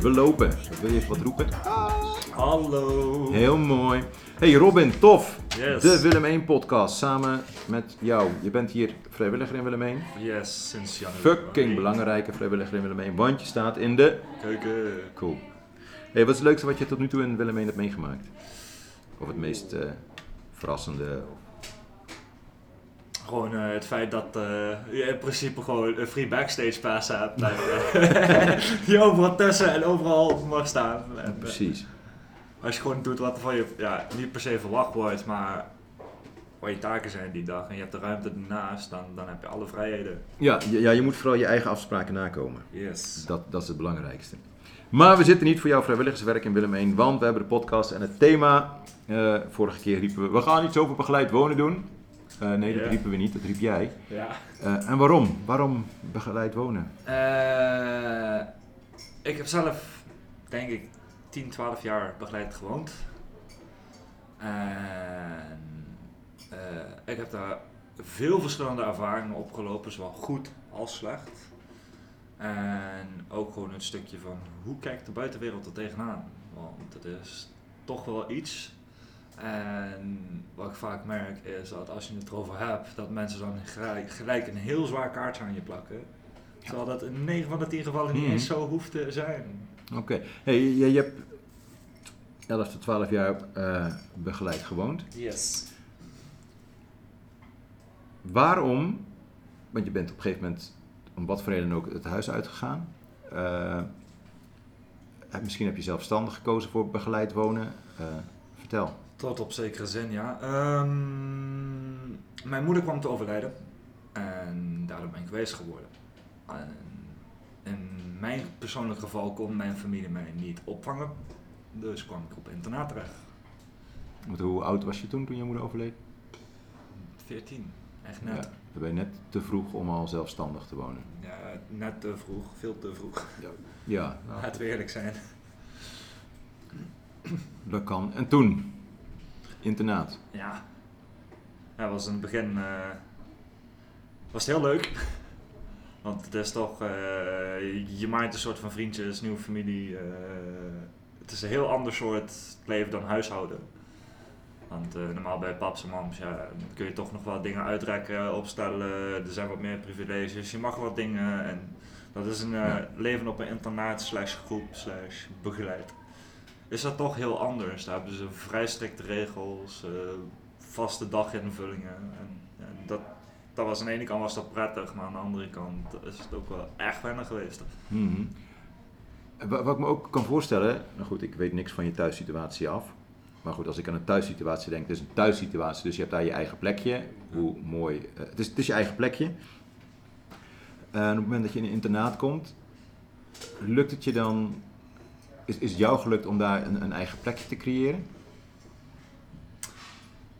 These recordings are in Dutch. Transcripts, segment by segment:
We lopen. Wil je even wat roepen? Hallo. Heel mooi. Hey Robin, tof. Yes. De Willem 1 podcast samen met jou. Je bent hier vrijwilliger in Willem 1. Yes, sinds januari. Fucking belangrijke vrijwilliger in Willem 1. Want je staat in de... Keuken. Cool. Hey, wat is het leukste wat je tot nu toe in Willem 1 hebt meegemaakt? Of het meest eh, verrassende? Gewoon eh, het feit dat eh, je in principe gewoon een free backstage pass hebt. uh, die overal tussen en overal mag staan. En, eh, Precies. als je gewoon doet wat er van je ja, niet per se verwacht wordt, maar wat je taken zijn die dag en je hebt de ruimte ernaast, dan, dan heb je alle vrijheden. Ja, je- ja, je moet vooral je eigen afspraken nakomen. Yes. Dat, dat is het belangrijkste. Maar we zitten niet voor jouw vrijwilligerswerk in Willem 1, want we hebben de podcast en het thema. eh, vorige keer riepen we, we gaan iets over begeleid wonen doen. Eh, nee, dat riepen we niet, dat riep jij. Ja. Eh, en waarom? Waarom begeleid wonen? Eh, ik heb zelf, denk ik, 10, 12 jaar begeleid gewoond. En ik heb daar veel verschillende ervaringen opgelopen, zowel goed als slecht. En ook gewoon een stukje van hoe kijkt de buitenwereld er tegenaan? Want het is toch wel iets. En wat ik vaak merk is dat als je het erover hebt, dat mensen dan gelijk, gelijk een heel zwaar kaartje aan je plakken. Terwijl dat in 9 van de 10 gevallen niet Mhm. eens zo hoeft te zijn. Oké, hey, je, je hebt 11 tot 12 jaar eh, begeleid gewoond. Yes. Waarom, want je bent op een gegeven moment om wat voor reden ook het huis uitgegaan. Eh, misschien heb je zelfstandig gekozen voor begeleid wonen. Eh, vertel. Tot op zekere zin, ja. Ehm, mijn moeder kwam te overlijden. En daardoor ben ik geweest geworden. En in mijn persoonlijk geval kon mijn familie mij niet opvangen. Dus kwam ik op internaat terecht. Want hoe oud was je toen, toen je moeder overleed? 14. Echt net. Ja, dan ben je net te vroeg om al zelfstandig te wonen. Ja, net te vroeg. Veel te vroeg. Ja, nou, Laten we eerlijk zijn. dat kan. En toen? Internaat. Ja. Ja, was in het begin eh, was het heel leuk. Want het is toch, eh, je maakt een soort van vriendjes, nieuwe familie. eh, het is een heel ander soort leven dan huishouden. Want normaal bij paps en mams ja, kun je toch nog wat dingen uitrekken, opstellen. Er zijn wat meer privileges. Je mag wat dingen. En dat is een leven op een internaat slash groep slash begeleid. Is dat toch heel anders. Daar hebben ze vrij strikte regels, eh, vaste daginvullingen. En, dat, dat was aan de ene kant was dat prettig, maar aan de andere kant is het ook wel echt wennen geweest. Mhm. Wat ik me ook kan voorstellen, nou goed, ik weet niks van je thuissituatie af. Maar goed, als ik aan een thuissituatie denk, het is een thuissituatie, dus je hebt daar je eigen plekje. Hoe mooi. eh, het, is, het is je eigen plekje. En op het moment dat je in een internaat komt, lukt het je dan. Is, is jou gelukt om daar een, een eigen plekje te creëren?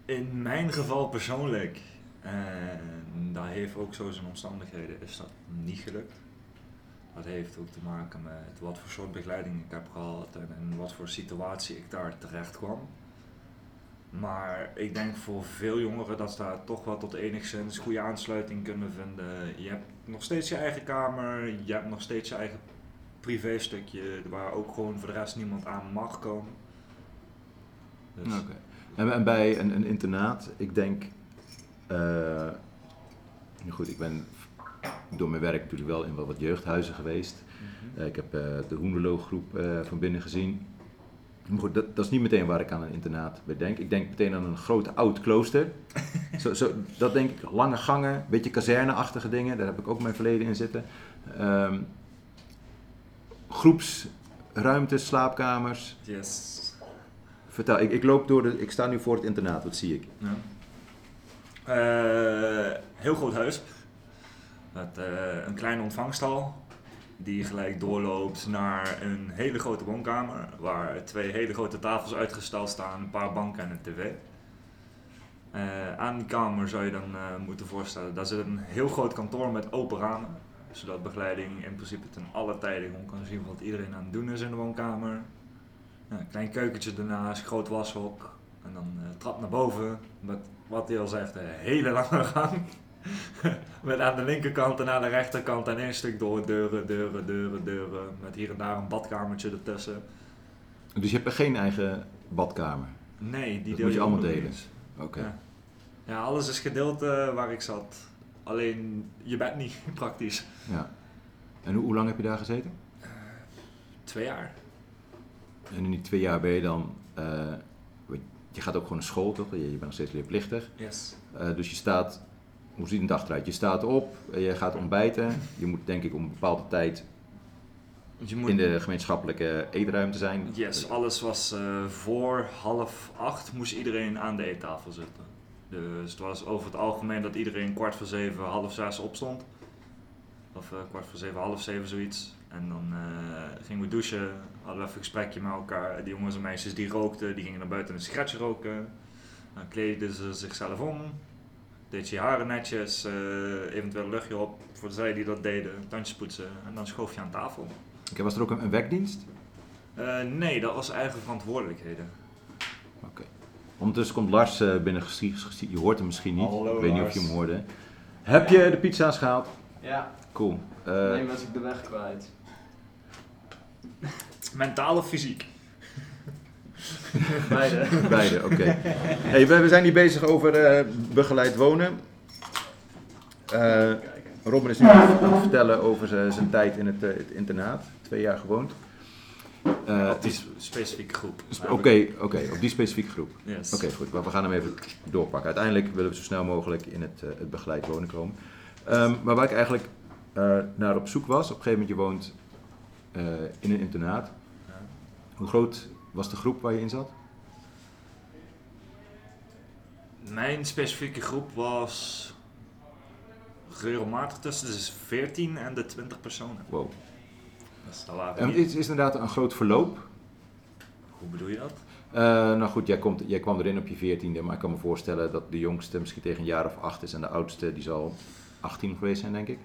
In mijn geval persoonlijk, en dat heeft ook zo zijn omstandigheden, is dat niet gelukt. Dat heeft ook te maken met wat voor soort begeleiding ik heb gehad en wat voor situatie ik daar terecht kwam. Maar ik denk voor veel jongeren dat ze daar toch wel tot enigszins goede aansluiting kunnen vinden. Je hebt nog steeds je eigen kamer, je hebt nog steeds je eigen privéstukje waar ook gewoon voor de rest niemand aan mag komen. Dus, Oké. En, en bij een, een internaat, ik denk. nou goed, ik ben door mijn werk natuurlijk wel in wel wat jeugdhuizen geweest. mhm. Eh, ik heb eh, de Hoenderloo groep van binnen gezien. Maar goed, dat, dat is niet meteen waar ik aan een internaat bij denk. Ik denk meteen aan een groot oud klooster. zo, zo, dat denk ik, lange gangen, beetje kazerneachtige dingen. Daar heb ik ook mijn verleden in zitten. Ehm, groepsruimtes, slaapkamers. Yes. Vertel, ik, ik loop door de, ik sta nu voor het internaat, wat zie ik? Ja. Eh, heel groot huis. Met eh, een kleine ontvangstal. Die gelijk doorloopt naar een hele grote woonkamer. Waar twee hele grote tafels uitgesteld staan, een paar banken en een tv. Eh, aan die kamer zou je dan moeten voorstellen, daar zit een heel groot kantoor met open ramen. Zodat begeleiding in principe ten alle tijden gewoon kan zien wat iedereen aan het doen is in de woonkamer. Een klein keukentje ernaast, groot washok. En dan eh, trap naar boven met wat hij al zegt, een hele lange gang. Met aan de linkerkant en aan de rechterkant en één stuk door deuren, deuren, deuren, deuren. Met hier en daar een badkamertje ertussen. Dus je hebt geen eigen badkamer? Nee, die Dat deel moet je allemaal delen? Oké. Ja. Ja, alles is gedeeld waar ik zat. Alleen je bent niet praktisch. Ja. En hoe, hoe lang heb je daar gezeten? Twee jaar. En in die twee jaar ben je dan... eh, je gaat ook gewoon naar school, toch? Je, je bent nog steeds leerplichtig. Yes. Eh, dus je staat... Hoe ziet een dag eruit? Je staat op, eh, je gaat ontbijten. Je moet denk ik om een bepaalde tijd Je moet, in de gemeenschappelijke eetruimte zijn. Yes, alles was eh, voor half acht moest iedereen aan de eettafel zitten. Dus het was over het algemeen dat iedereen kwart voor zeven, half zes opstond. Of eh, kwart voor zeven, half zeven zoiets. En dan eh, gingen we douchen, hadden we even een gesprekje met elkaar. Die jongens en meisjes die rookten, die gingen naar buiten een sigaretje roken. Dan kleden ze zichzelf om. Deed je haren netjes, eh, eventueel een luchtje op voor de zij die dat deden. Tandjes poetsen en dan schoof je aan tafel. Oké, was er ook een, een werkdienst? Eh, nee, dat was eigen verantwoordelijkheden. Ondertussen komt Lars eh, binnen Je hoort hem misschien niet. Hallo, ik weet niet of je hem hoorde. Heb je de pizza's gehaald? Ja, Cool. Eh, nee, was ik de weg kwijt. Mentaal of fysiek? Beide. Beide, oké. Hey, we, we zijn hier bezig over eh, begeleid wonen. Eh, Kijken. Robin is nu aan het vertellen over zijn tijd in het, het internaat. Twee jaar gewoond. Eh, op die sp- specifieke groep. Oké, oké, op die specifieke groep. Yes. Oké, goed. Maar we gaan hem even doorpakken. Uiteindelijk willen we zo snel mogelijk in het, eh, het begeleid wonen komen. Ehm, maar waar ik eigenlijk eh, naar op zoek was, op een gegeven moment je woont in een internaat. Ja. Hoe groot was de groep waar je in zat? Mijn specifieke groep was regelmatig tussen de 14 en de 20 personen. Wow. En het is, is inderdaad een groot verloop. Hoe bedoel je dat? Eh, nou goed, jij, komt, jij kwam erin op je veertiende, maar ik kan me voorstellen dat de jongste misschien tegen een jaar of acht is en de oudste die zal 18 geweest zijn, denk ik.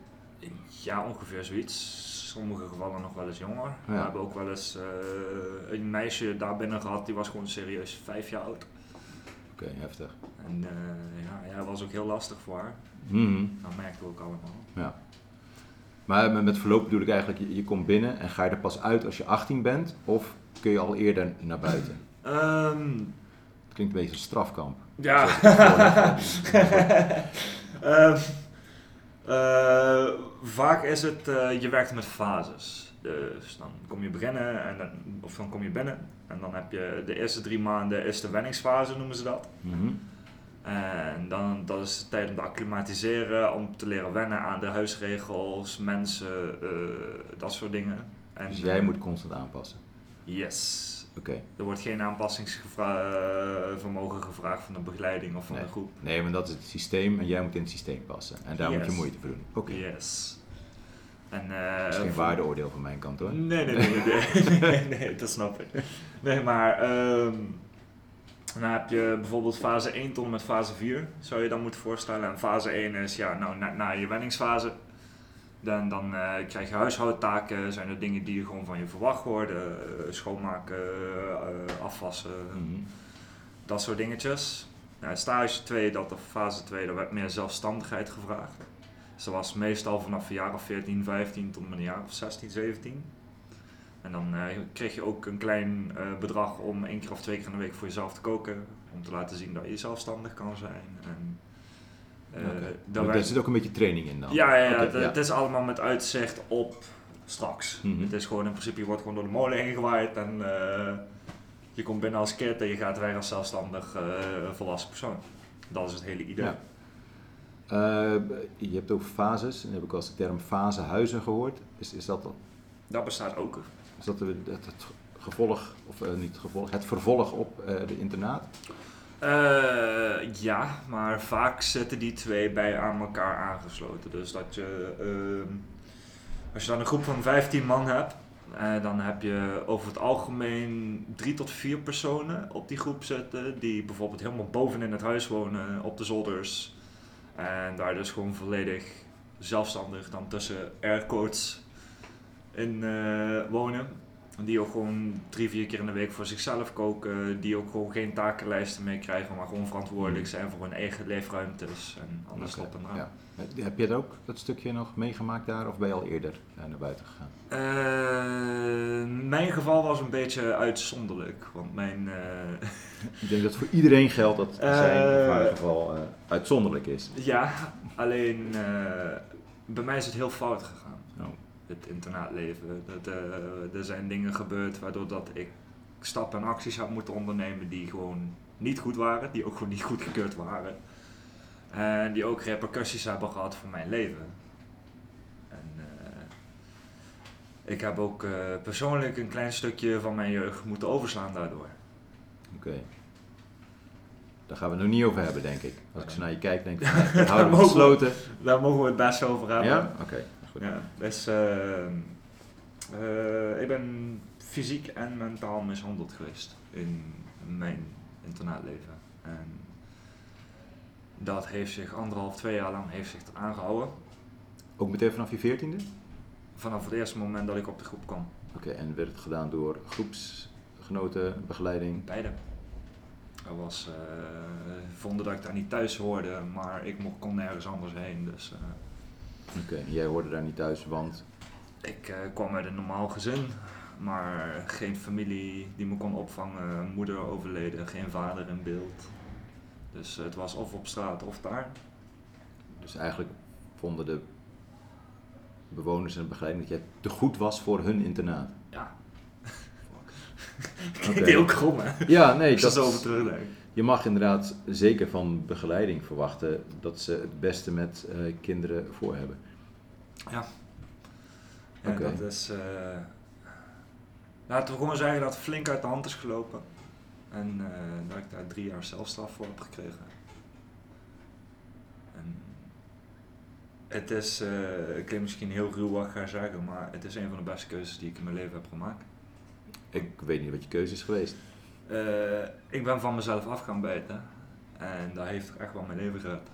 Ja, ongeveer zoiets. Sommige gevallen nog wel eens jonger. We Ja. hebben ook wel eens eh, een meisje daar binnen gehad, die was gewoon serieus vijf jaar oud. Oké, heftig. En eh, ja, ja, dat was ook heel lastig voor haar. Mhm. Dat merkten we ook allemaal. Ja. Maar met- verloop bedoel ik eigenlijk, je, je komt binnen en ga je er pas uit als je 18 bent? Of kun je al eerder naar buiten? Ehm, Het klinkt een beetje een strafkamp. Ja. Ehm, eh, vaak is het, eh, je werkt met fases. Dus dan kom je beginnen, en dan, of dan kom je binnen. En dan heb je de eerste drie maanden is de wenningsfase, noemen ze dat. Mhm. En dan dat is de tijd om te acclimatiseren, om te leren wennen aan de huisregels, mensen, eh, dat soort dingen. En, Dus jij eh, moet constant aanpassen. Yes. Oké. Er wordt geen aanpassingsvermogen gevraagd van de begeleiding of van Nee. de groep. Nee, maar dat is het systeem en jij moet in het systeem passen. En daar moet je moeite voor doen. Oké. Yes. En, eh, Dat is geen voor- waardeoordeel van mijn kant hoor. Nee, nee, nee, nee, nee, nee, nee, dat snap ik. Nee, maar ehm, dan heb je bijvoorbeeld fase 1 tot en met fase 4, zou je dan moeten voorstellen. En fase 1 is ja, nou, na, na je wenningsfase. Dan, dan eh, krijg je huishoudtaken, zijn er dingen die gewoon van je verwacht worden. eh, schoonmaken, eh, afwassen, Mhm. dat soort dingetjes. Nou, stage 2, dat of fase 2, daar werd meer zelfstandigheid gevraagd. Dus dat was meestal vanaf een jaar of 14, 15 tot een jaar of 16, 17. En dan eh, kreeg je ook een klein eh, bedrag om één keer of twee keer in de week voor jezelf te koken. Om te laten zien dat je zelfstandig kan zijn. En, eh, Oké. daar Er zit ook een beetje training in dan. ja, ja, ja, het, het is allemaal met uitzicht op straks. Mhm. Het is gewoon in principe, je wordt gewoon door de molen heen gewaaid en je komt binnen als kind en je gaat weg als zelfstandig volwassen persoon. Dat is het hele idee. Ja. Je hebt over fases. En dan heb ik al eens de term fasehuizen gehoord. Is, is dat, Dat bestaat ook. Is dat het, het, gevolg, of eh, niet gevolg, het vervolg op eh, de internaat? Eh, ja, maar vaak zitten die twee bij aan elkaar aangesloten. Dus dat je, ehm, als je dan een groep van 15 man hebt, eh, dan heb je over het algemeen drie tot vier personen op die groep zitten. Die bijvoorbeeld helemaal boven in het huis wonen, op de zolders. En daar dus gewoon volledig zelfstandig dan tussen aircodes in eh, wonen. Die ook gewoon drie, vier keer in de week voor zichzelf koken. Die ook gewoon geen takenlijsten mee krijgen, maar gewoon verantwoordelijk zijn voor hun eigen leefruimtes en alles Oké, op en aan. ja. Heb je dat ook, dat stukje nog meegemaakt daar, of ben je al eerder eh, naar buiten gegaan? Eh, mijn geval was een beetje uitzonderlijk, want mijn... Ik denk dat voor iedereen geldt dat zijn haar geval uitzonderlijk is. ja, alleen bij mij is het heel fout gegaan. Oh. Het internaatleven. Dat, eh, er zijn dingen gebeurd waardoor dat ik stappen en acties heb moeten ondernemen die gewoon niet goed waren, die ook gewoon niet goedgekeurd waren. En die ook repercussies hebben gehad voor mijn leven. En eh, ik heb ook eh, persoonlijk een klein stukje van mijn jeugd moeten overslaan daardoor. Oké. Daar gaan we het nog niet over hebben, denk ik. Als ik zo naar je kijk, denk ik, van, Daar houden we mogen besloten. Daar mogen we het best over hebben. Ja? Oké, goed. Ja, dus eh, eh, ik ben fysiek en mentaal mishandeld geweest in mijn internaatleven. En dat heeft zich anderhalf, twee jaar lang heeft zich aangehouden. Ook meteen vanaf je veertiende? Vanaf het eerste moment dat ik op de groep kwam. Oké, en werd het gedaan door groepsgenoten, begeleiding? Beide. Er was, eh, vonden dat ik daar niet thuis hoorde, maar ik mocht, kon nergens anders heen. Dus Oké, jij hoorde daar niet thuis, want... Ik eh, kwam uit een normaal gezin, maar geen familie die me kon opvangen. Moeder overleden, geen vader in beeld. Dus het was of op straat of daar. Dus eigenlijk vonden de bewoners en begeleiding dat jij te goed was voor hun internaat. Ja. Oké. Klinkt heel krom hè? Ja, nee, Ik dat zat over terugdenk. Je mag inderdaad zeker van begeleiding verwachten dat ze het beste met eh, kinderen voor hebben. Ja, Oké. dat is... eh, laten we gewoon zeggen dat het flink uit de hand is gelopen. En eh, dat ik daar drie jaar celstraf voor heb gekregen. En het is, ik klinkt misschien heel ruw wat ik ga zeggen, maar het is een van de beste keuzes die ik in mijn leven heb gemaakt. Ik weet niet wat je keuze is geweest. Eh, ik ben van mezelf af gaan bijten. En dat heeft echt wel mijn leven gered.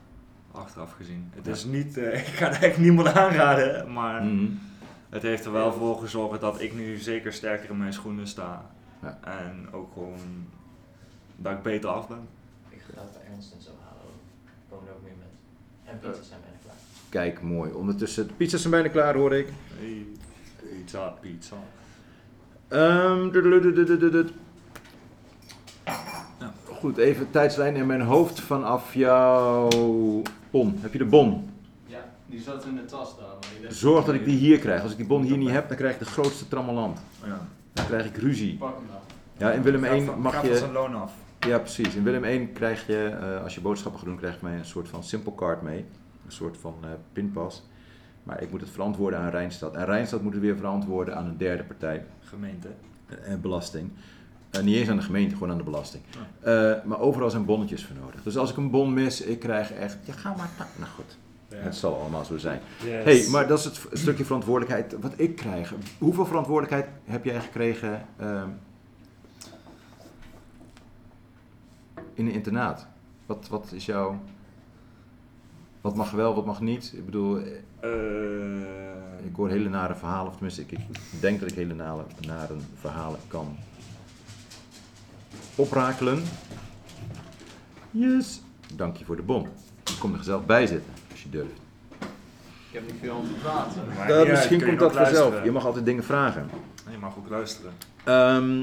Achteraf gezien. Het Ja. is niet, eh, ik ga het echt niemand aanraden, maar Mhm. het heeft er wel voor gezorgd dat ik nu zeker sterker in mijn schoenen sta. Ja. En ook gewoon dat ik beter af ben. Ik ga het bij Ernst en zo halen. ook. Komen er ook meer met. En pizza's zijn bijna klaar. Kijk, mooi. Ondertussen, de pizza's zijn bijna klaar, hoor ik. Hey, pizza, pizza. Ehm. Goed, even tijdslijn in mijn hoofd vanaf jouw bon. Heb je de bon? Ja, die zat in de tas dan. maar die Zorg dat ik die hier krijg. Als ik die bon hier niet heb, dan krijg ik de grootste trammeland. Ja. Dan krijg ik ruzie. Pak hem dan. Ja, in Willem Gaat 1 van- mag gaat van zijn je... loon af. Ja, precies. In Willem 1 krijg je, eh, als je boodschappen gaat doen, krijg je mij een soort van simple card mee. Een soort van eh, pinpas. Maar ik moet het verantwoorden aan Rijnstad. En Rijnstad moet het weer verantwoorden aan een derde partij. Gemeente. eh, belasting. Eh, niet eens aan de gemeente, gewoon aan de belasting. Eh, maar overal zijn bonnetjes voor nodig. Dus als ik een bon mis, ik krijg echt... Ja, ga maar... ta- Nou goed, het zal allemaal zo zijn. Yes. hey, maar dat is het stukje verantwoordelijkheid wat ik krijg. Hoeveel verantwoordelijkheid heb jij gekregen ehm, in een internaat? Wat, wat is jouw... Wat mag wel, wat mag niet? Ik bedoel, Eh, ik hoor hele nare verhalen, of tenminste, ik, ik denk dat ik hele nare, nare verhalen kan oprakelen. Yes. Dank je voor de bon. Ik kom er gezellig bij zitten, als je durft. Ik heb niet veel om te praten. niet uit, misschien komt dat vanzelf. Je mag altijd dingen vragen. Je mag ook luisteren. Ehm,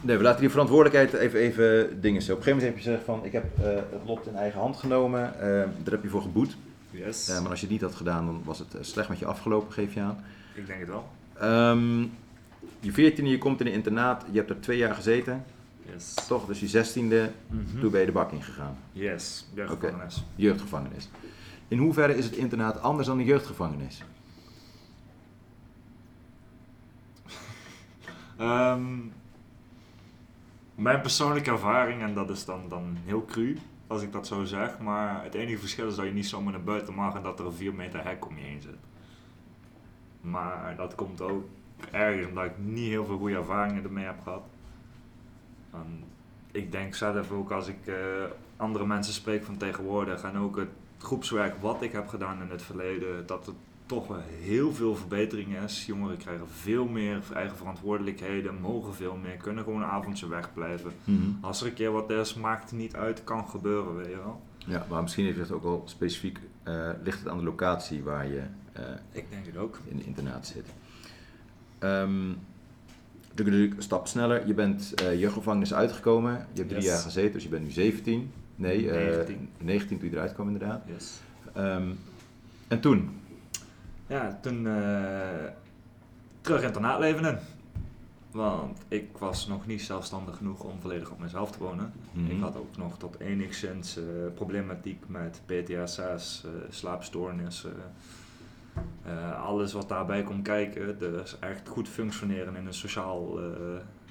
nee, we laten die verantwoordelijkheid even, even dingen zo. Op een gegeven moment heb je gezegd van, ik heb eh, het lot in eigen hand genomen. Eh, daar heb je voor geboet. Yes. Eh, maar als je het niet had gedaan, dan was het eh, slecht met je afgelopen, geef je aan. ik denk het wel. Ehm, je veertiende, je komt in een internaat. Je hebt er twee jaar gezeten, Yes. toch? Dus je zestiende, Mhm. toen ben je de bak ingegaan. Yes. Jeugdgevangenis. Jeugdgevangenis. In hoeverre is het internaat anders dan een jeugdgevangenis? Ehm, mijn persoonlijke ervaring, en dat is dan, dan heel cru als ik dat zo zeg, maar het enige verschil is dat je niet zomaar naar buiten mag en dat er een 4 meter hek om je heen zit. Maar dat komt ook ergens omdat ik niet heel veel goede ervaringen ermee heb gehad. En ik denk zelf ook als ik eh, andere mensen spreek van tegenwoordig en ook het groepswerk wat ik heb gedaan in het verleden, dat het toch wel heel veel verbetering is. Jongeren krijgen veel meer eigen verantwoordelijkheden, mogen veel meer, kunnen gewoon avondje wegblijven. Mhm. Als er een keer wat is, maakt het niet uit, kan gebeuren, weet je wel. Ja, maar misschien heeft het ook wel specifiek, eh, ligt het aan de locatie waar je eh, Ik denk het ook. in de internaat zit. Ehm natuurlijk een stap sneller. Je bent eh jeugdgevangenis uitgekomen. Je hebt drie jaar gezeten, dus je bent nu 17. Nee, eh 19. 19 toen je eruit kwam inderdaad. Yes. Ehm, en toen? Ja, toen eh terug internaatleven in. Want ik was nog niet zelfstandig genoeg om volledig op mezelf te wonen. Mhm. Ik had ook nog tot enigszins problematiek met PTSS, eh slaapstoornissen. Eh, alles wat daarbij komt kijken. Dus echt goed functioneren in, een sociaal, eh,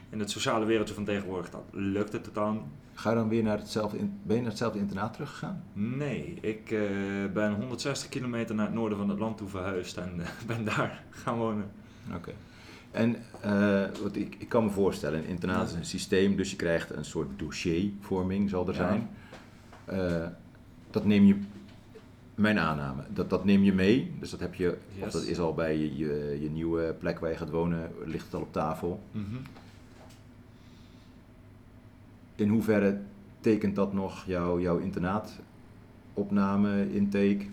in het sociale wereldje van tegenwoordig, dat lukte totaal niet. Ga je dan weer naar hetzelfde, in- ben je naar hetzelfde internaat teruggegaan? Nee, ik eh, ben 160 kilometer naar het noorden van het land toe verhuisd en ben daar gaan wonen. Oké. En wat ik, ik kan me voorstellen, een internaat is een systeem, dus je krijgt een soort dossiervorming, zal er Ja. zijn. Dat neem je, mijn aanname, dat, dat neem je mee. Dus dat heb je, of dat is al bij je, je, je nieuwe plek waar je gaat wonen, ligt het al op tafel. In hoeverre tekent dat nog jouw, jouw internaatopname, intake?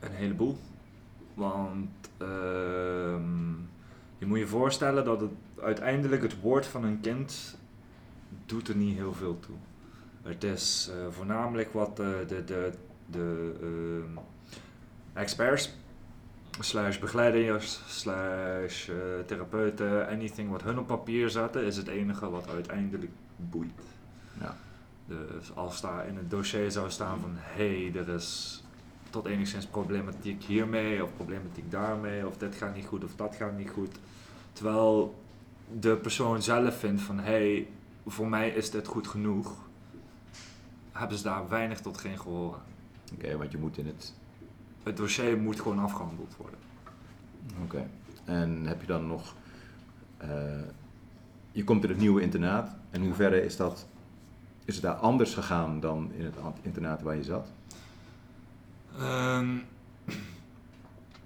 Een heleboel. Want ehm, je moet je voorstellen dat het uiteindelijk het woord van een kind doet er niet heel veel toe. Het is eh, voornamelijk wat de, de, de, de ehm, experts, slash begeleiders, slash eh, therapeuten, anything wat hun op papier zetten, is het enige wat uiteindelijk boeit. Ja. Dus als daar in het dossier zou staan van hé, hey, er is tot enigszins problematiek hiermee of problematiek daarmee of dit gaat niet goed of dat gaat niet goed. Terwijl de persoon zelf vindt van hé, hey, voor mij is dit goed genoeg, hebben ze daar weinig tot geen gehoor Oké, want je moet in het... Het dossier moet gewoon afgehandeld worden. Oké. En heb je dan nog... eh, je komt in het nieuwe internaat. En in hoeverre is dat... Is het daar anders gegaan dan in het internaat waar je zat? Ehm,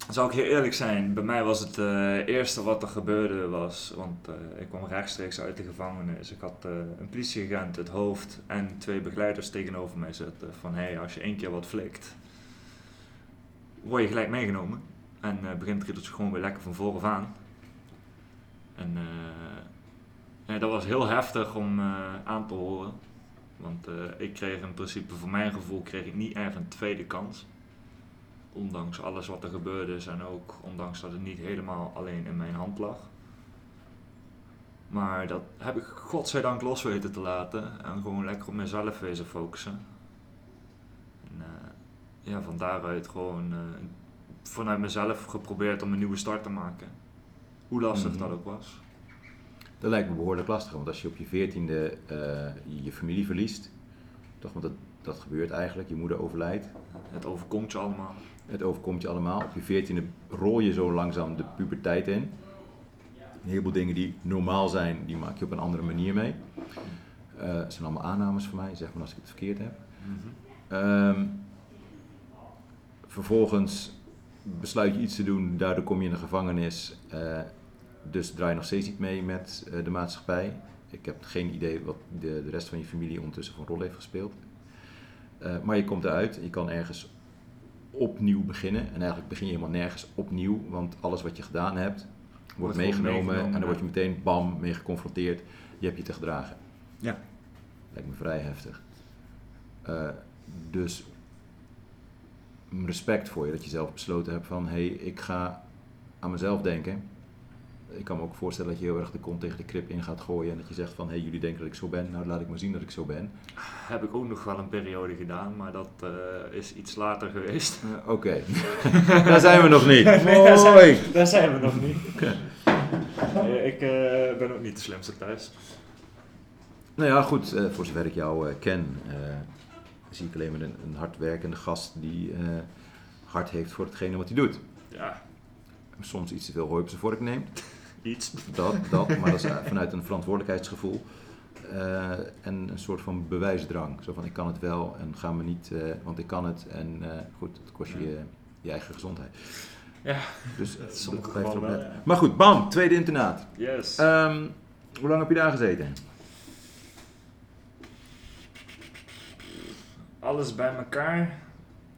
zal ik heel eerlijk zijn, bij mij was het eh, eerste wat er gebeurde was, want eh, ik kwam rechtstreeks uit de gevangenis. Ik had eh, een politieagent, het hoofd en twee begeleiders tegenover mij zitten van hé, hey, als je één keer wat flikt, word je gelijk meegenomen. En begint het ritteltje gewoon weer lekker van vooraf aan. En dat was heel heftig om aan te horen. Want ik kreeg in principe, voor mijn gevoel, kreeg ik niet echt een tweede kans. Ondanks alles wat er gebeurde is en ook ondanks dat het niet helemaal alleen in mijn hand lag. Maar dat heb ik godzijdank los weten te laten en gewoon lekker op mezelf wezen focussen. En eh, ja, van daaruit gewoon eh, vanuit mezelf geprobeerd om een nieuwe start te maken. Hoe lastig Mhm. dat ook was. Dat lijkt me behoorlijk lastig, want als je op je veertiende eh je familie verliest, toch, want dat, dat gebeurt eigenlijk, je moeder overlijdt, Het overkomt je allemaal. het overkomt je allemaal. Op je veertiende rol je zo langzaam de puberteit in. Een heleboel dingen die normaal zijn, die maak je op een andere manier mee. Het zijn allemaal aannames voor mij, zeg maar als ik het verkeerd heb. Ehm, vervolgens besluit je iets te doen, daardoor kom je in de gevangenis. eh, dus draai je nog steeds niet mee met eh, de maatschappij. Ik heb geen idee wat de, de rest van je familie ondertussen voor een rol heeft gespeeld. Eh, maar je komt eruit, je kan ergens opnieuw beginnen. En eigenlijk begin je helemaal nergens opnieuw, want alles wat je gedaan hebt, wordt, meegenomen, meegenomen, en dan ja. word je meteen bam mee geconfronteerd. Je hebt je te gedragen. Ja. Lijkt me vrij heftig. Eh, dus respect voor je dat je zelf besloten hebt van hé, hey, ik ga aan mezelf denken. Ik kan me ook voorstellen dat je heel erg de kont tegen de krip in gaat gooien en dat je zegt van hé, hey, jullie denken dat ik zo ben, nou laat ik maar zien dat ik zo ben. Heb ik ook nog wel een periode gedaan, maar dat eh, is iets later geweest. Oké, daar zijn we nog niet. Nee, daar zijn- Mooi. Daar zijn we nog niet. Ik eh, ben ook niet de slimste thuis. Nou ja, goed, eh, voor zover ik jou ken, zie ik alleen maar een, een hardwerkende gast die hard heeft voor hetgene wat hij doet. Ja, Soms iets te veel hooi op zijn vork neemt. Iets. Dat, dat, maar dat is vanuit een verantwoordelijkheidsgevoel. eh, en een soort van bewijsdrang. Zo van ik kan het wel en ga me niet, eh, want ik kan het. En eh, goed, het kost je, je je eigen gezondheid. Ja, Dus dat sommige gevallen ook wel, ja. Maar goed, bam, tweede internaat. Yes. Ehm, hoe lang heb je daar gezeten? Alles bij elkaar,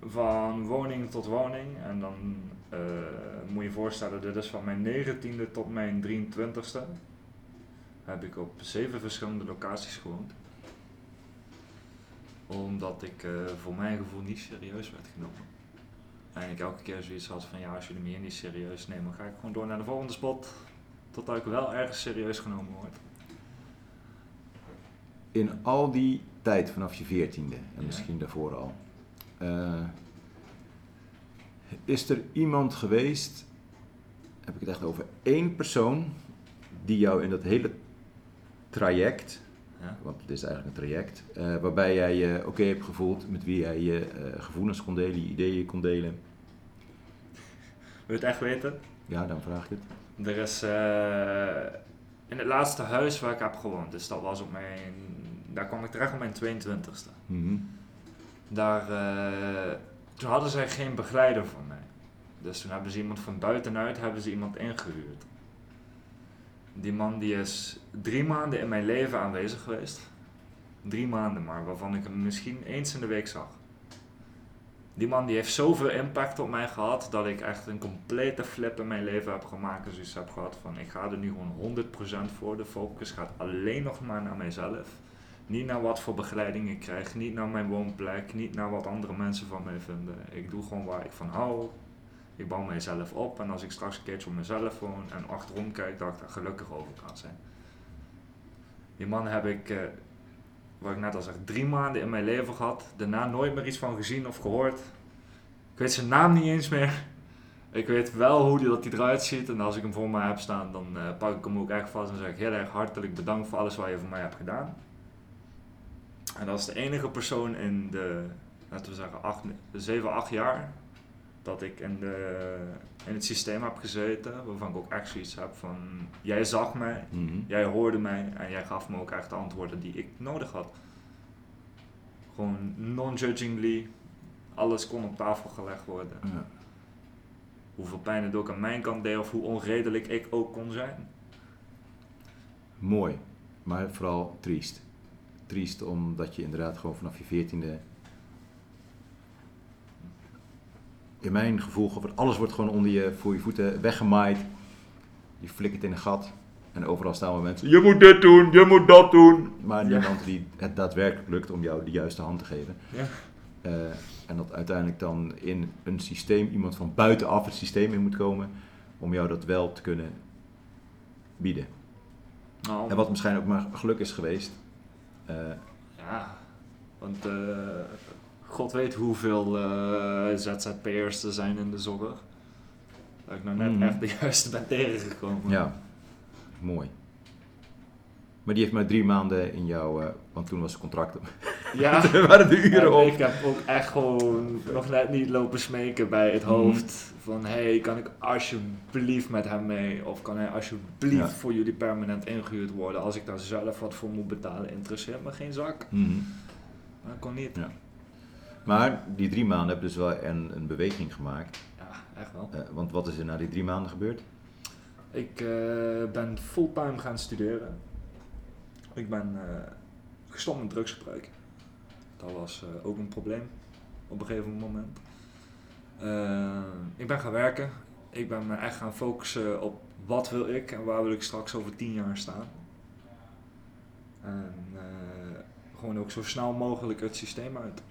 van woning tot woning. En dan eh, moet je voorstellen, dit is van mijn 19e tot mijn 23e. Heb ik op zeven verschillende locaties gewoond. Omdat ik eh, voor mijn gevoel niet serieus werd genomen. En ik elke keer zoiets had van ja, als jullie me hier niet serieus nemen, dan ga ik gewoon door naar de volgende spot. Totdat ik wel ergens serieus genomen word. In al die tijd vanaf je veertiende en Ja. misschien daarvoor al. eh, is er iemand geweest, heb ik het echt over één persoon, die jou in dat hele traject, Ja. want het is eigenlijk een traject, eh, waarbij jij je oké hebt gevoeld, met wie jij je eh, gevoelens kon delen, je ideeën kon delen. Wil je het echt weten? Ja, dan vraag ik het. Er is eh, in het laatste huis waar ik heb gewoond, dus dat was op mijn, daar kwam ik terecht op mijn 22e. Mhm. Daar, toen hadden zij geen begeleider voor mij. Dus toen hebben ze iemand van buitenuit, hebben ze iemand ingehuurd. Die man die is drie maanden in mijn leven aanwezig geweest. Drie maanden maar, waarvan ik hem misschien eens in de week zag. Die man die heeft zoveel impact op mij gehad dat ik echt een complete flip in mijn leven heb gemaakt. Dus iets heb gehad van ik ga er nu gewoon 100% voor. De focus gaat alleen nog maar naar mijzelf. Niet naar wat voor begeleiding ik krijg, niet naar mijn woonplek, niet naar wat andere mensen van mij vinden. Ik doe gewoon waar ik van hou. Ik bouw mijzelf op en als ik straks een keertje op mezelf woon en achterom kijk, dat ik daar gelukkig over kan zijn. Die man heb ik, eh, wat ik net al zeg, drie maanden in mijn leven gehad. Daarna nooit meer iets van gezien of gehoord. Ik weet zijn naam niet eens meer. Ik weet wel hoe die, dat hij eruit ziet. En als ik hem voor mij heb staan, dan eh, pak ik hem ook echt vast en zeg ik heel erg hartelijk bedankt voor alles wat je voor mij hebt gedaan. En dat is de enige persoon in de, laten we zeggen, acht, 7, 8 jaar dat ik in, de, in het systeem heb gezeten. Waarvan ik ook echt zoiets heb van, jij zag mij, Mhm. Jij hoorde mij en jij gaf me ook echt de antwoorden die ik nodig had. Gewoon non-judgingly, alles kon op tafel gelegd worden. Ja. Hoeveel pijn het ook aan mijn kant deed of hoe onredelijk ik ook kon zijn. Mooi, maar vooral triest. Triest omdat je inderdaad gewoon vanaf je veertiende... In mijn gevoel, alles wordt gewoon onder je, voor je voeten weggemaaid. Je flikkert in een gat. En overal staan wel mensen, je moet dit doen, je moet dat doen. Maar Ja. niemand die het daadwerkelijk lukt om jou de juiste hand te geven. Ja. Eh, en dat uiteindelijk dan in een systeem, iemand van buitenaf het systeem in moet komen. Om jou dat wel te kunnen bieden. Nou, En wat waarschijnlijk ook maar geluk is geweest. Eh, Ja, want eh, god weet hoeveel eh, ZZP'ers er zijn in de zorg. Dat ik nou net Mhm. echt de juiste ben tegengekomen. ja, mooi. Maar die heeft maar drie maanden in jou, eh, want toen was het contract. Ja. Waren de uren En op. ik heb ook echt gewoon nog net niet lopen smeken bij het Mhm. hoofd. Van hey, kan ik alsjeblieft met hem mee? Of kan hij alsjeblieft Ja. voor jullie permanent ingehuurd worden? Als ik daar zelf wat voor moet betalen, interesseert me geen zak. Mhm. Maar dat kon niet. Ja. Maar die drie maanden hebben dus wel een, een beweging gemaakt. Ja, echt wel. Eh, want wat is er na die drie maanden gebeurd? Ik eh, ben fulltime gaan studeren. Ik ben eh, gestopt met drugsgebruik. Dat was eh, ook een probleem op een gegeven moment. Eh, ik ben gaan werken. Ik ben me echt gaan focussen op wat wil ik en waar wil ik straks over tien jaar staan. En gewoon ook zo snel mogelijk het systeem uit.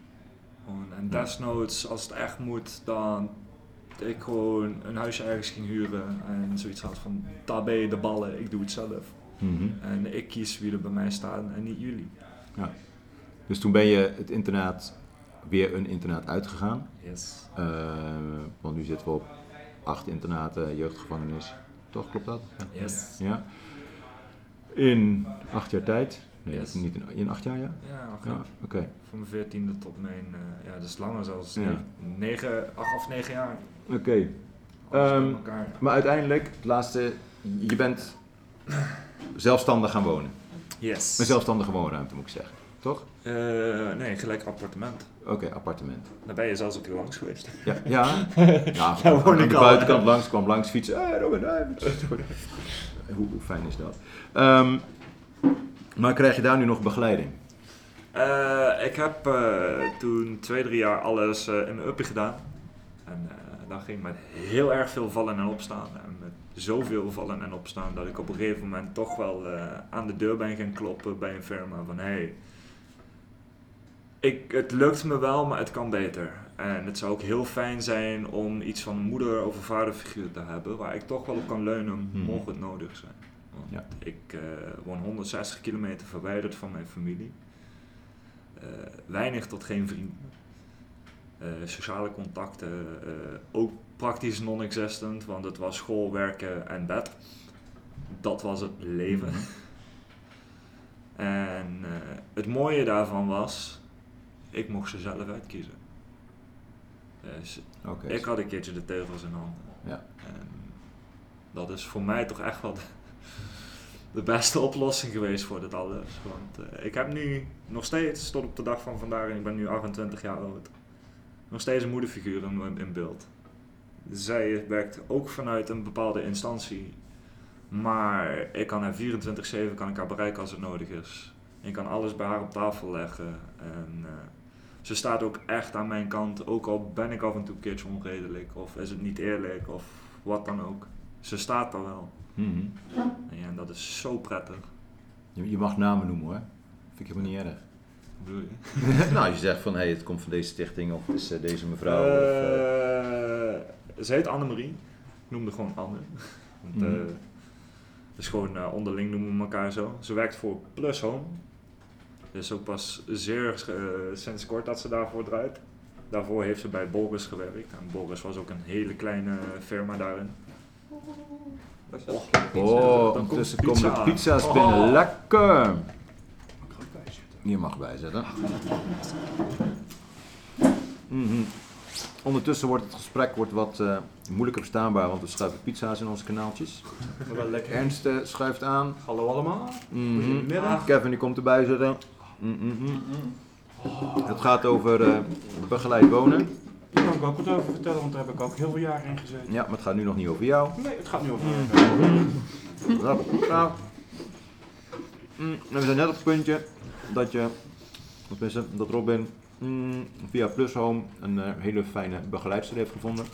Gewoon, en desnoods, als het echt moet, dan ik gewoon een huisje ergens ging huren en zoiets had van, daar ben je de ballen, ik doe het zelf. Mhm. En ik kies wie er bij mij staan en niet jullie. Dus toen ben je het internaat, weer een internaat uitgegaan. Yes. Eh, want nu zitten we op acht internaten, jeugdgevangenis. Toch, klopt dat? Ja. Yes. Ja. In acht jaar tijd. Nee, Yes. niet in, in acht jaar, ja? Ja, oké. Ja, oké. Van mijn veertiende tot mijn, eh, ja, dat is langer zelfs, Ja. ne- negen, acht of negen jaar. Oké. Alles Ehm. Maar uiteindelijk, het laatste, je bent zelfstandig gaan wonen. Yes. Een zelfstandige woonruimte moet ik zeggen. toch? Eh, nee, gelijk appartement. Oké, appartement. Daar ben je zelfs keer langs geweest. Ja, ja. ja Daar woon aan ik de al, buitenkant langs, kwam langs fietsen. Hey, Robin, hey, het is goed. hoe, hoe fijn is dat? Ehm, maar krijg je daar nu nog begeleiding? Eh, ik heb eh, toen twee, drie jaar alles eh, in mijn uppie gedaan. En eh dat ging met heel erg veel vallen en opstaan. En zoveel vallen en opstaan dat ik op een gegeven moment toch wel eh, aan de deur ben gaan kloppen bij een firma van hey, ik, het lukt me wel, maar het kan beter. En het zou ook heel fijn zijn om iets van een moeder- of een vaderfiguur te hebben waar ik toch wel op kan leunen Hmm. mocht het nodig zijn. Want Ja. ik eh, woon 160 kilometer verwijderd van mijn familie. Eh, weinig tot geen vrienden. Eh, sociale contacten eh, ook praktisch non-existent, want het was school, werken en bed. Dat was het leven. Mhm. En eh, het mooie daarvan was, ik mocht ze zelf uitkiezen. Dus ik had een keertje de teugels in handen. Ja. En dat is voor mij toch echt wel de, de beste oplossing geweest voor dit alles. Want ik heb nu nog steeds, tot op de dag van vandaag, en ik ben nu 28 jaar oud, nog steeds een moederfiguur in, in beeld. Zij werkt ook vanuit een bepaalde instantie. Maar ik kan haar 24-7 kan ik haar bereiken als het nodig is. Ik kan alles bij haar op tafel leggen. En eh, ze staat ook echt aan mijn kant. Ook al ben ik af en toe een keertje onredelijk. Of is het niet eerlijk. Of wat dan ook. Ze staat er wel. Mhm. En ja, dat is zo prettig. je, je mag namen noemen hoor. Vind ik helemaal niet erg. Bedoel je? nou, je zegt van, hey, het komt van deze stichting of het is eh, deze mevrouw. of, eh, Eh, ze heet Annemarie. Ik noemde gewoon Anne. Want, Mhm. eh, dus gewoon onderling noemen we elkaar zo. Ze werkt voor Plus Home. Dus ook pas zeer sinds kort dat ze daarvoor draait. Daarvoor heeft ze bij Boris gewerkt. En Boris was ook een hele kleine firma daarin. Oh, Oh, dan ondertussen komt komen de pizza's Oh. binnen. Lekker! Er? Je mag bijzetten. Mhm. Ondertussen wordt het gesprek wordt wat eh, moeilijker verstaanbaar, want we schuiven pizza's in onze kanaaltjes. Maar wel lekker. Ernst eh, schuift aan. Hallo allemaal. Mhm. Goedemiddag. Kevin die komt erbij zitten. Mhm. Het gaat over eh, begeleid wonen. Daar kan ik ook wat over vertellen, want daar heb ik ook heel veel jaren in gezeten. Ja, maar het gaat nu nog niet over jou. Nee, het gaat nu over Nou, nou. Mm, we zijn net op het puntje dat je, tenminste, dat Robin mm, via Plushome een eh, hele fijne begeleidster heeft gevonden.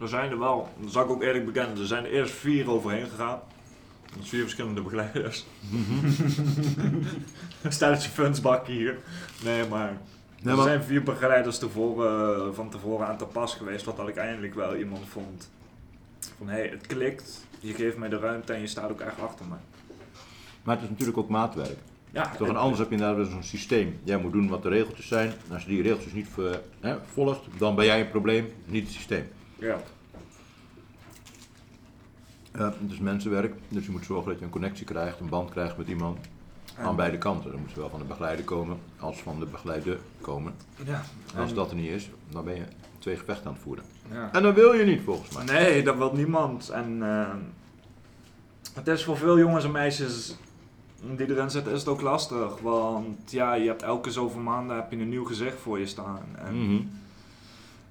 Er zijn er wel, dat zal ik ook eerlijk bekennen, er zijn er eerst vier overheen gegaan. Dat is vier verschillende begeleiders. Stelletje fundsbakken hier. Nee, maar Nee, er maar- zijn vier begeleiders tevoren, van tevoren aan te pas geweest, wat dat ik eindelijk wel iemand vond. Van hé, hey, het klikt, je geeft mij de ruimte en je staat ook echt achter me. Maar het is natuurlijk ook maatwerk. Ja, Toch, en anders heb je inderdaad een systeem. Jij moet doen wat de regeltjes zijn. En als je die regeltjes niet eh, hè, volgt, dan ben jij een probleem, niet het systeem. Ja. Het is mensenwerk, dus je moet zorgen dat je een connectie krijgt, een band krijgt met iemand aan beide kanten. Dan moet zowel van de begeleider komen als van de begeleide komen. Ja. En als dat er niet is, dan ben je twee gevechten aan het voeren. ja. En dat wil je niet volgens mij. Nee, dat wil niemand. En eh, het is voor veel jongens en meisjes die erin zitten, is het ook lastig. Want ja, je hebt elke zoveel maanden heb je een nieuw gezicht voor je staan. En Mhm.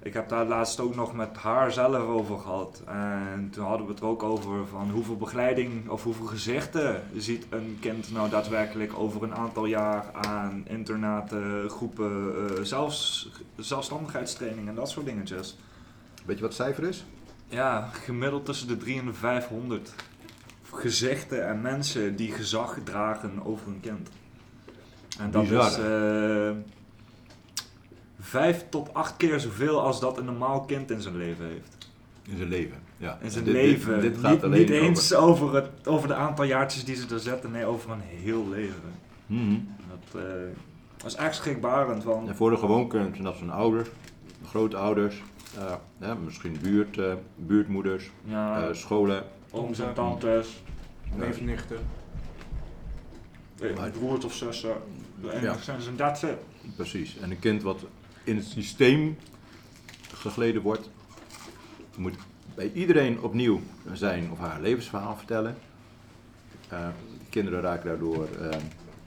ik heb daar laatst ook nog met haar zelf over gehad. En toen hadden we het er ook over van hoeveel begeleiding of hoeveel gezichten ziet een kind nou daadwerkelijk over een aantal jaar aan internaten, groepen, eh, zelfs zelfstandigheidstraining en dat soort dingetjes. Weet je wat het cijfer is? Ja, gemiddeld tussen de 3 en de 500 gezichten en mensen die gezag dragen over een kind. En dat Bizar, is eh vijf tot acht keer zoveel als dat een normaal kind in zijn leven heeft. In zijn leven. Ja. In zijn Dit- leven. Dit, gaat niet alleen niet eens over. over, het, over de aantal jaartjes die ze er zetten, nee, over een heel leven. Mhm. Dat, dat is echt schrikbarend, want En voor de gewoonkund zijn dat zijn ouders, grootouders, eh, ja, misschien buurt, buurtmoeders, ja, scholen. Ooms en tantes, Neef, nichten. eh, broers of zussen, en Ja. zijn ze dat ze. Precies. En een kind wat in het systeem gegleden wordt, moet bij iedereen opnieuw zijn of haar levensverhaal vertellen. Eh, kinderen raken daardoor eh,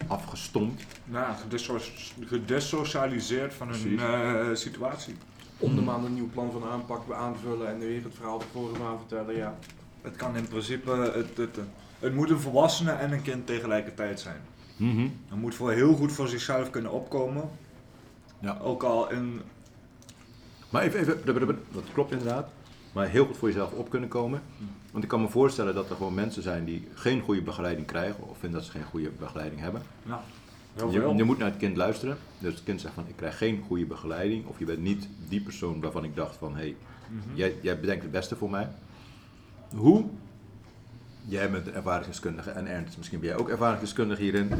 afgestompt. Nou, gedesso- gedesocialiseerd van hun Precies. eh, situatie. Om de maand een nieuw plan van aanpak aanvullen en weer het verhaal ervoor aan vertellen, ja. Het kan in principe, het, het, het moet een volwassene en een kind tegelijkertijd zijn. Mhm. Hij moet voor heel goed voor zichzelf kunnen opkomen. Ja. Ook al in, Maar even, even, dat klopt inderdaad. Maar heel goed voor jezelf op kunnen komen. Want ik kan me voorstellen dat er gewoon mensen zijn die geen goede begeleiding krijgen. Of vinden dat ze geen goede begeleiding hebben. heel Je, je moet naar het kind luisteren. Dus het kind zegt van ik krijg geen goede begeleiding. Of je bent niet die persoon waarvan ik dacht van hé, hey, Mhm. jij, jij bedenkt het beste voor mij. Hoe? Jij bent een ervaringsdeskundige en Ernst, misschien ben jij ook ervaringsdeskundige hierin.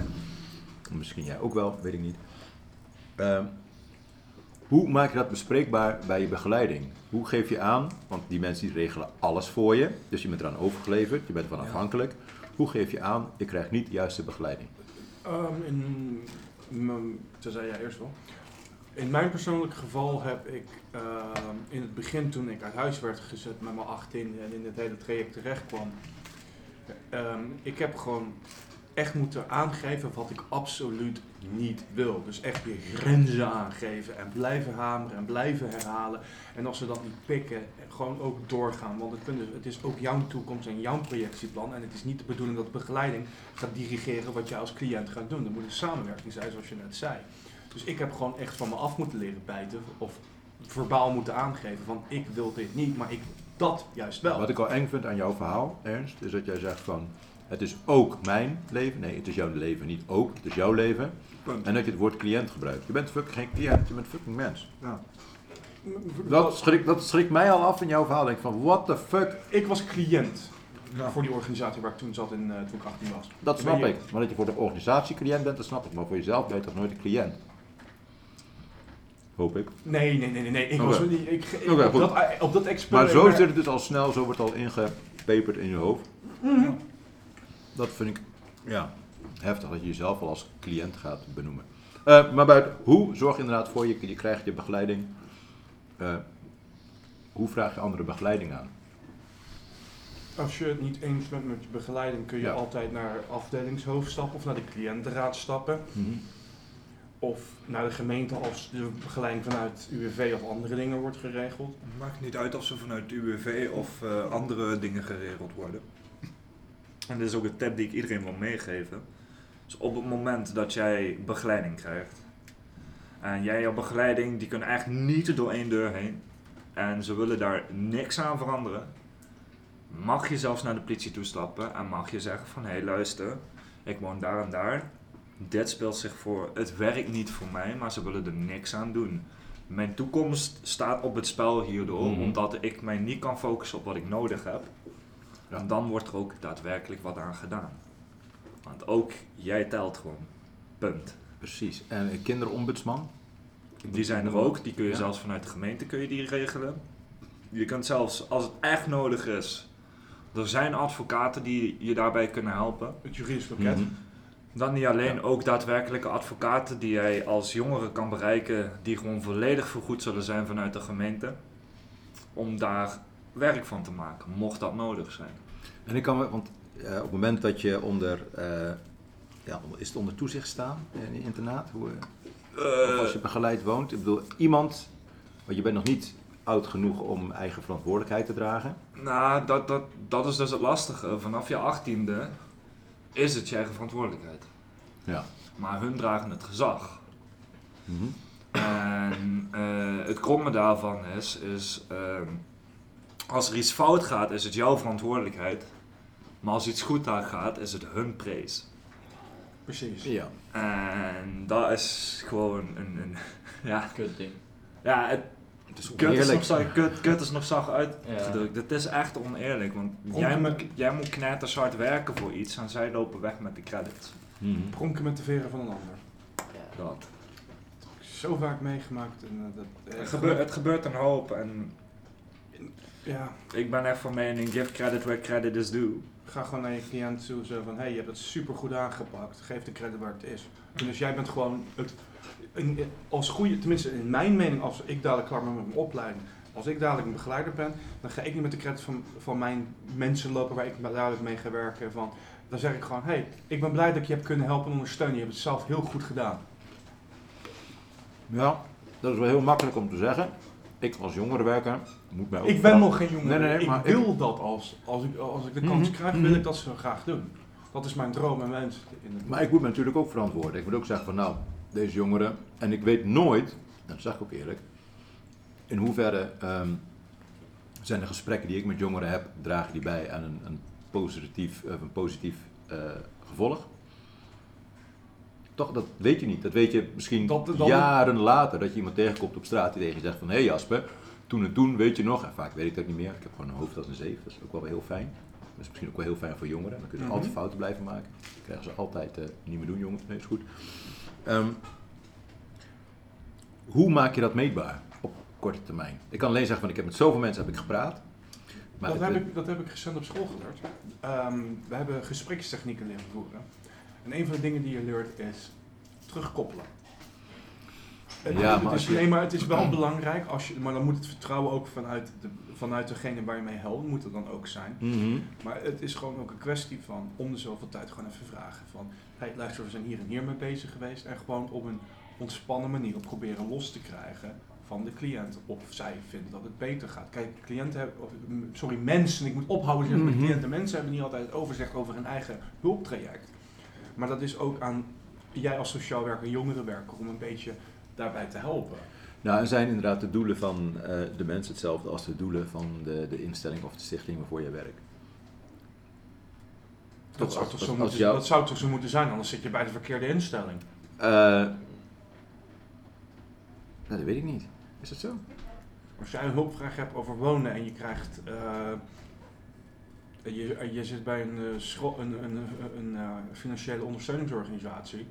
Misschien jij ook wel, weet ik niet. Ehm, hoe maak je dat bespreekbaar bij je begeleiding? Hoe geef je aan, want die mensen die regelen alles voor je, dus je bent eraan overgeleverd, je bent ervan Ja. afhankelijk. Hoe geef je aan, ik krijg niet de juiste begeleiding? Ehm, in, dat zei jij eerst wel. In mijn persoonlijke geval heb ik ehm, in het begin, toen ik uit huis werd gezet met mijn 18 en in het hele traject terecht kwam, ehm, ik heb gewoon echt moeten aangeven wat ik absoluut niet wil. Dus echt je grenzen aangeven en blijven hameren en blijven herhalen. En als ze dat niet pikken, gewoon ook doorgaan. Want het, is, ook jouw toekomst en jouw projectieplan. En het is niet de bedoeling dat begeleiding gaat dirigeren wat jij als cliënt gaat doen. Er moet een samenwerking zijn, zoals je net zei. Dus ik heb gewoon echt van me af moeten leren bijten. Of verbaal moeten aangeven van ik wil dit niet, maar ik dat juist wel. Wat ik al eng vind aan jouw verhaal, Ernst, is dat jij zegt van het is ook mijn leven. Nee, het is jouw leven, niet ook. Het is jouw leven. Punt. En dat je het woord cliënt gebruikt. Je bent fucking geen cliënt, je bent fucking mens. Ja. Dat schrikt, dat schrikt mij al af in jouw verhaal. Denk ik van, what the fuck? Ik was cliënt Ja. voor die organisatie waar ik toen zat in, eh, toen ik 18 was. Dat snap ik. Maar dat je voor de organisatie cliënt bent, dat snap ik. Maar voor jezelf ben je toch nooit een cliënt? Hoop ik. Nee, nee, nee, nee. nee. Ik was niet. Ik, ik- Oké, op, goed. dat, op dat Maar experiment. zo zit het dus al snel, zo wordt het al ingepeperd in je hoofd. Mhm. Dat vind ik ja, heftig dat je jezelf al als cliënt gaat benoemen. Eh, maar buiten, hoe zorg je inderdaad voor je, je krijgt je begeleiding. Eh, hoe vraag je andere begeleiding aan? Als je het niet eens bent met je begeleiding, kun je Ja. altijd naar afdelingshoofd stappen of naar de cliëntenraad stappen. Of naar de gemeente als de begeleiding vanuit UWV of andere dingen wordt geregeld. Het maakt niet uit of ze vanuit UWV of eh, andere dingen geregeld worden. En dit is ook een tip die ik iedereen wil meegeven. Dus op het moment dat jij begeleiding krijgt. En jij jouw begeleiding, die kunnen echt niet door één deur heen. En ze willen daar niks aan veranderen. Mag je zelfs naar de politie toestappen en mag je zeggen van hé hey, luister, ik woon daar en daar. Dit speelt zich voor, het werkt niet voor mij, maar ze willen er niks aan doen. Mijn toekomst staat op het spel hierdoor, Mhm. omdat ik mij niet kan focussen op wat ik nodig heb. Ja. En dan wordt er ook daadwerkelijk wat aan gedaan. Want ook jij telt gewoon. Punt. Precies. En een kinderombudsman? Die zijn er ook, die kun je Ja. zelfs vanuit de gemeente kun je die regelen. Je kunt zelfs, als het echt nodig is, er zijn advocaten die je daarbij kunnen helpen. Het juridisch pakket. Mhm. Dan niet alleen, ook daadwerkelijke advocaten die jij als jongere kan bereiken, die gewoon volledig vergoed zullen zijn vanuit de gemeente. Om daar werk van te maken, mocht dat nodig zijn. En ik kan, want eh, op het moment dat je onder, eh, ja, is het onder toezicht staan in internaat? Hoe, eh, als je begeleid woont? Ik bedoel, iemand, want je bent nog niet oud genoeg om eigen verantwoordelijkheid te dragen. Nou, dat, dat, dat is dus het lastige. Vanaf je achttiende is het je eigen verantwoordelijkheid. Ja. Maar hun dragen het gezag. Mhm. En eh, het kromme daarvan is, is ehm, als er iets fout gaat, is het jouw verantwoordelijkheid. Maar als iets goed daar gaat, is het hun prees. Precies. Ja. En dat is gewoon een, een ja, Kut ding. ja, het, Het is kut, is oneerlijk. nog zacht, kut, kut is nog zacht Ja. uitgedrukt. Het is echt oneerlijk, want jij moet, jij moet knetters werken voor iets en zij lopen weg met de credits. Mhm. Pronken met de veren van een ander. Ja. Dat. Zo vaak meegemaakt. En, eh, dat, eh, Het, gebeurt, het gebeurt een hoop en Ja, ik ben echt van mening, give credit where credit is due. ga gewoon naar je cliënt toe zo van, hé, hey, je hebt het super goed aangepakt. Geef de credit waar het is. En dus jij bent gewoon het, in- als goede, tenminste in mijn mening, als ik dadelijk klaar ben met mijn opleiding, Als ik dadelijk een begeleider ben, dan ga ik niet met de credits van, van mijn mensen lopen waar ik dadelijk mee ga werken. Van, dan zeg ik gewoon, hé, hey, ik ben blij dat ik je heb kunnen helpen en ondersteunen. Je hebt het zelf heel goed gedaan. Ja, dat is wel heel makkelijk om te zeggen. Ik als jongerenwerker moet mij ook... Ik ben nog geen jongen. Nee, nee, nee, ik maar wil dat als, als, ik, als ik de kans Mhm, krijg, mhm. wil ik dat zo graag doen. Dat is mijn droom en wens. In het Maar ik moet me natuurlijk ook verantwoorden. Ik moet ook zeggen van nou, deze jongeren... En ik weet nooit, en dat zeg ik ook eerlijk... In hoeverre ehm, zijn de gesprekken die ik met jongeren heb... dragen die bij aan een, een positief, een positief eh, gevolg? Toch, dat weet je niet. Dat weet je misschien Dat- dat- jaren later. Dat je iemand tegenkomt op straat die tegen je zegt van... Hé hey Jasper, toen en toen weet je nog... En vaak weet ik dat niet meer. Ik heb gewoon een hoofd als een zeef. Dat is ook wel heel fijn. Dat is misschien ook wel heel fijn voor jongeren. Dan kunnen ze Mhm. altijd fouten blijven maken. Dan krijgen ze altijd eh, niet meer doen, jongens. Nee, is goed. Ehm, hoe maak je dat meetbaar op korte termijn? Ik kan alleen zeggen van ik heb met zoveel mensen heb ik gepraat. Maar dat, het- heb ik, dat heb ik recent op school geleerd. Ehm, we hebben gesprekstechnieken leren voeren. En een van de dingen die je leert is terugkoppelen. Het- Ja, het maar is, als je- Nee, maar het is wel belangrijk, als je, maar dan moet het vertrouwen ook vanuit, de, vanuit degene waar je mee helpt, moet het dan ook zijn. Mhm. Maar het is gewoon ook een kwestie van om de zoveel tijd gewoon even vragen van, hey, luister, we zijn hier en hier mee bezig geweest en gewoon op een ontspannen manier proberen los te krijgen van de cliënt of zij vinden dat het beter gaat. Kijk, cliënten hebben, of, sorry, mensen, ik moet ophouden zeggen met Mhm. cliënten, mensen hebben niet altijd het overzicht over hun eigen hulptraject. Maar dat is ook aan jij als sociaal werker, jongerenwerker, om een beetje daarbij te helpen. Nou, en zijn inderdaad de doelen van eh, de mensen hetzelfde als de doelen van de, de instelling of de stichting waarvoor je werkt? Dat zou, toch zo moeten, jou- dat zou toch zo moeten zijn, anders zit je bij de verkeerde instelling. Eh, nou, dat weet ik niet. Is dat zo? Als jij een hulpvraag hebt over wonen en je krijgt. eh, je, je zit bij een, een, een, een, financiële ondersteuningsorganisatie.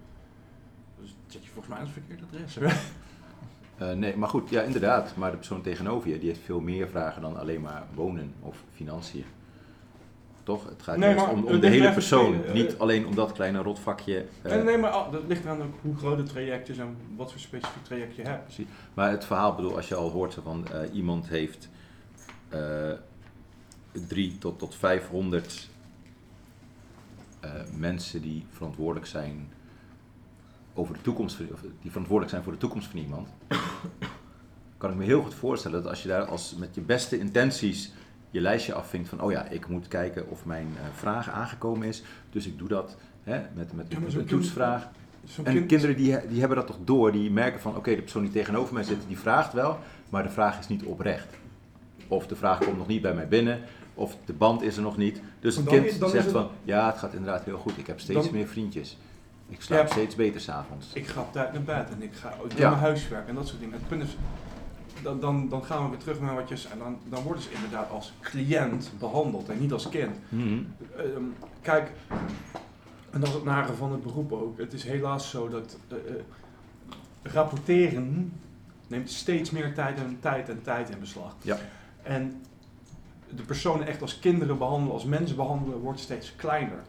Dus zit je volgens mij aan het verkeerde adres. Eh, nee, maar goed, ja, inderdaad. Maar de persoon tegenover je, die heeft veel meer vragen dan alleen maar wonen of financiën. Toch? Het gaat Nee, maar om, om de hele persoon. eh, niet alleen om dat kleine rotvakje. eh, nee, nee, maar al- dat ligt eraan ook hoe groot het traject is en wat voor specifiek traject je hebt. Maar het verhaal, bedoel, als je al hoort van eh, iemand heeft eh drie tot, tot 500 eh, mensen die verantwoordelijk zijn over de toekomst, of die verantwoordelijk zijn voor de toekomst van iemand, kan ik me heel goed voorstellen dat als je daar als met je beste intenties je lijstje afvinkt van, oh ja, ik moet kijken of mijn eh, vraag aangekomen is, dus ik doe dat hè, met, met, Ja, een toetsvraag. En kind- kinderen die, die hebben dat toch door, die merken van oké, de persoon die tegenover mij zit, die vraagt wel, maar de vraag is niet oprecht. Of de vraag komt nog niet bij mij binnen, of de band is er nog niet. Dus een Dan kind is zegt het- van ja, het gaat inderdaad heel goed, ik heb steeds Dan- meer vriendjes. Ik slaap Ja. steeds beter s'avonds. Ik ga op tijd naar bed en ik ga Ja. mijn huiswerk en dat soort dingen. Het punt is, dan, dan, dan gaan we weer terug naar wat je zei. Dan, dan worden ze inderdaad als cliënt behandeld en niet als kind. Mhm. Ehm, kijk, en dat is het nare van het beroep ook. Het is helaas zo dat eh, eh, rapporteren neemt steeds meer tijd en tijd en tijd in beslag. Ja. En de personen echt als kinderen behandelen, als mensen behandelen, wordt steeds kleiner.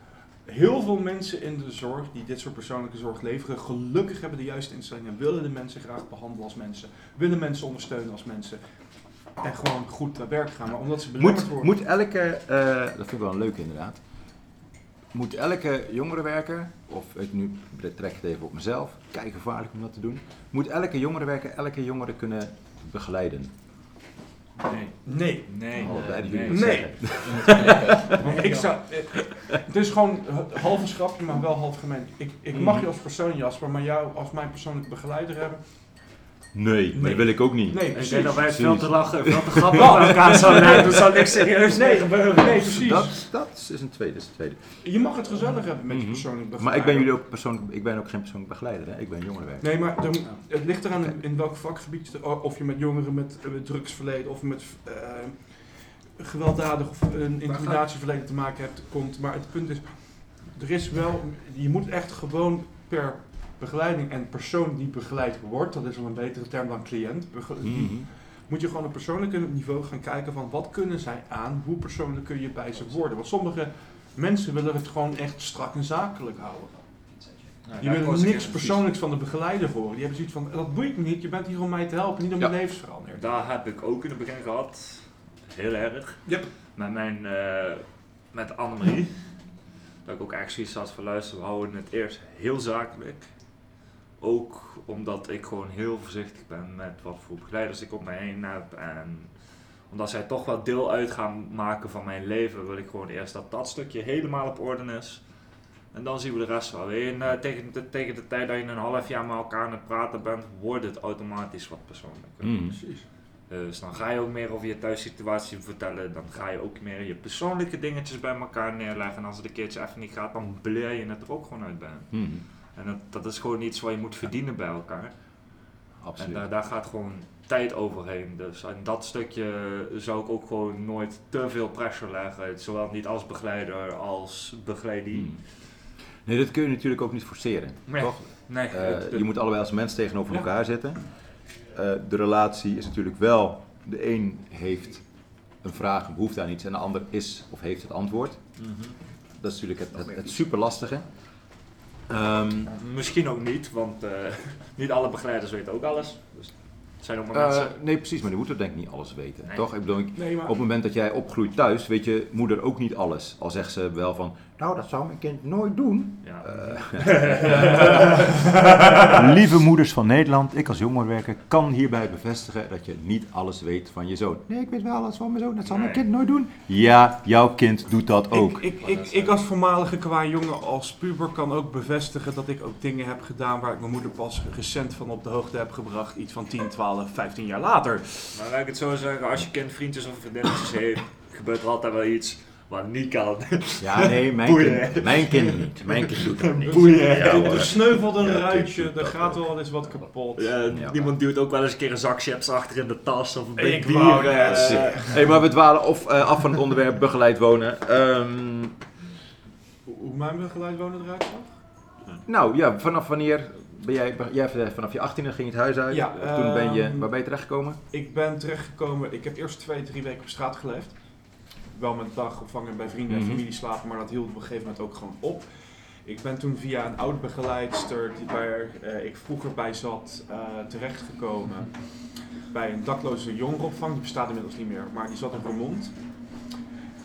Heel veel mensen in de zorg die dit soort persoonlijke zorg leveren, gelukkig hebben de juiste instellingen, willen de mensen graag behandelen als mensen, willen mensen ondersteunen als mensen en gewoon goed te werk gaan. Maar omdat ze belemmerd Moet, worden. moet elke, eh, dat vind ik wel een leuke inderdaad, moet elke jongerenwerker, of ik nu trek het even op mezelf, kijk gevaarlijk om dat te doen, moet elke jongerenwerker elke jongere kunnen begeleiden? Nee. Nee. Nee. Oh, nee. Nee. Ik zou, eh, het is gewoon h- half een schrapje, maar wel half gemeen. Ik, ik mag je als persoon, Jasper, maar jou als mijn persoonlijke begeleider hebben. Nee, maar Nee. dat wil ik ook niet. Nee, Ik precies. denk dat wij het veel te lachen, veel te grappig bij elkaar zouden hebben. Er zou niks serieus mee gebeuren. Nee, precies. Dat, dat is een tweede. Dat is een tweede. Je mag het gezellig hebben met je Mhm. persoonlijke Maar begeleider. ik ben jullie ook persoonlijk, ik ben ook geen persoonlijk begeleider, hè? ik ben jongerenwerker. Nee, maar er- het ligt eraan in, in welk vakgebied, je- of je met jongeren met, eh, met drugsverleden of met eh, gewelddadig of een intimidatieverleden te maken hebt, komt. Maar het punt is, er is wel, je moet echt gewoon per begeleiding en persoon die begeleid wordt, dat is wel een betere term dan cliënt, die- Mhm. moet je gewoon op persoonlijk niveau gaan kijken van wat kunnen zij aan, hoe persoonlijk kun je bij ze worden. Want sommige mensen willen het gewoon echt strak en zakelijk houden. Nou, Je daar wil koos ik niks persoonlijks van de begeleider horen. Die hebben zoiets van, dat boeit me niet, je bent hier om mij te helpen, niet om Ja. levensverhaal neer te Daar heb ik ook in het begin gehad. Heel erg. Yep. Met mijn, eh, met Annemarie. dat ik ook echt zoiets had van luister, we houden het eerst heel zakelijk. Ook omdat ik gewoon heel voorzichtig ben met wat voor begeleiders ik op mij heen heb. En omdat zij toch wel deel uit gaan maken van mijn leven, wil ik gewoon eerst dat dat stukje helemaal op orde is. En dan zien we de rest wel. En, eh, tegen, de, tegen de tijd dat je een half jaar met elkaar aan het praten bent, wordt het automatisch wat persoonlijker. Mhm. Precies. Dus dan ga je ook meer over je thuissituatie vertellen. Dan ga je ook meer je persoonlijke dingetjes bij elkaar neerleggen. En als het een keertje even niet gaat, dan bleer je het er ook gewoon uit bij. En dat, dat is gewoon iets wat je moet verdienen bij elkaar. En Absoluut. daar, daar gaat gewoon tijd overheen. Dus en dat stukje zou ik ook gewoon nooit te veel pressure leggen. Zowel niet als begeleider als begeleiding. Mhm. Nee, dat kun je natuurlijk ook niet forceren. Nee. Toch? Nee, Eh, het- je moet allebei als mens tegenover Ja. elkaar zitten. Eh, de relatie is natuurlijk wel, de een heeft een vraag, een behoefte aan iets en de ander is of heeft het antwoord. Mhm. Dat is natuurlijk het, het, het super lastige. Ehm, Misschien ook niet, want eh, niet alle begeleiders weten ook alles. Dus het zijn ook maar eh, mensen. nee, precies, maar die moeten denk ik niet alles weten. Nee. Toch? Ik bedoel, ik- Nee, maar op het moment dat jij opgroeit thuis, weet je moeder ook niet alles. Al zegt ze wel van, nou dat zou mijn kind nooit doen. Ja. Lieve moeders van Nederland, ik als jongwerker kan hierbij bevestigen dat je niet alles weet van je zoon. Nee, ik weet wel alles van mijn zoon, dat zal mijn kind nooit doen. Ja, jouw kind doet dat ook. Ik, ik, ik, ik als voormalige qua jongen als puber kan ook bevestigen dat ik ook dingen heb gedaan waar ik mijn moeder pas recent van op de hoogte heb gebracht. Iets van 10, 12, 15 jaar later. Maar laat ik het zo zeggen, als je kind vriendjes of vriendinnetjes heeft, gebeurt er altijd wel iets wat niet kan. Ja, nee, mijn kind, mijn kind niet. Mijn kind doet dat niet. Boeien. Ja, er sneuvelt een Ja, ruitje, er gaat wel eens wat kapot. Ja, Ja. Niemand duwt ook wel eens een keer een zak chips achter in de tas of een big Ik bier. wou eh. Hey, maar we dwalen of, eh, af van het onderwerp begeleid wonen. Ehm, Hoe mijn begeleid wonen eruit zag? nou ja, vanaf wanneer ben jij, vanaf je 18e ging je het huis uit. Ja, Toen ben je, ehm, waar ben je terechtgekomen? Ik ben terechtgekomen, ik heb eerst twee, drie weken op straat geleefd. Wel met dagopvang bij vrienden en Mhm. familie slapen, maar dat hield op een gegeven moment ook gewoon op. Ik ben toen via een oud begeleidster die waar eh, ik vroeger bij zat eh, terechtgekomen bij een dakloze jongerenopvang. Die bestaat inmiddels niet meer, maar die zat in Vermont.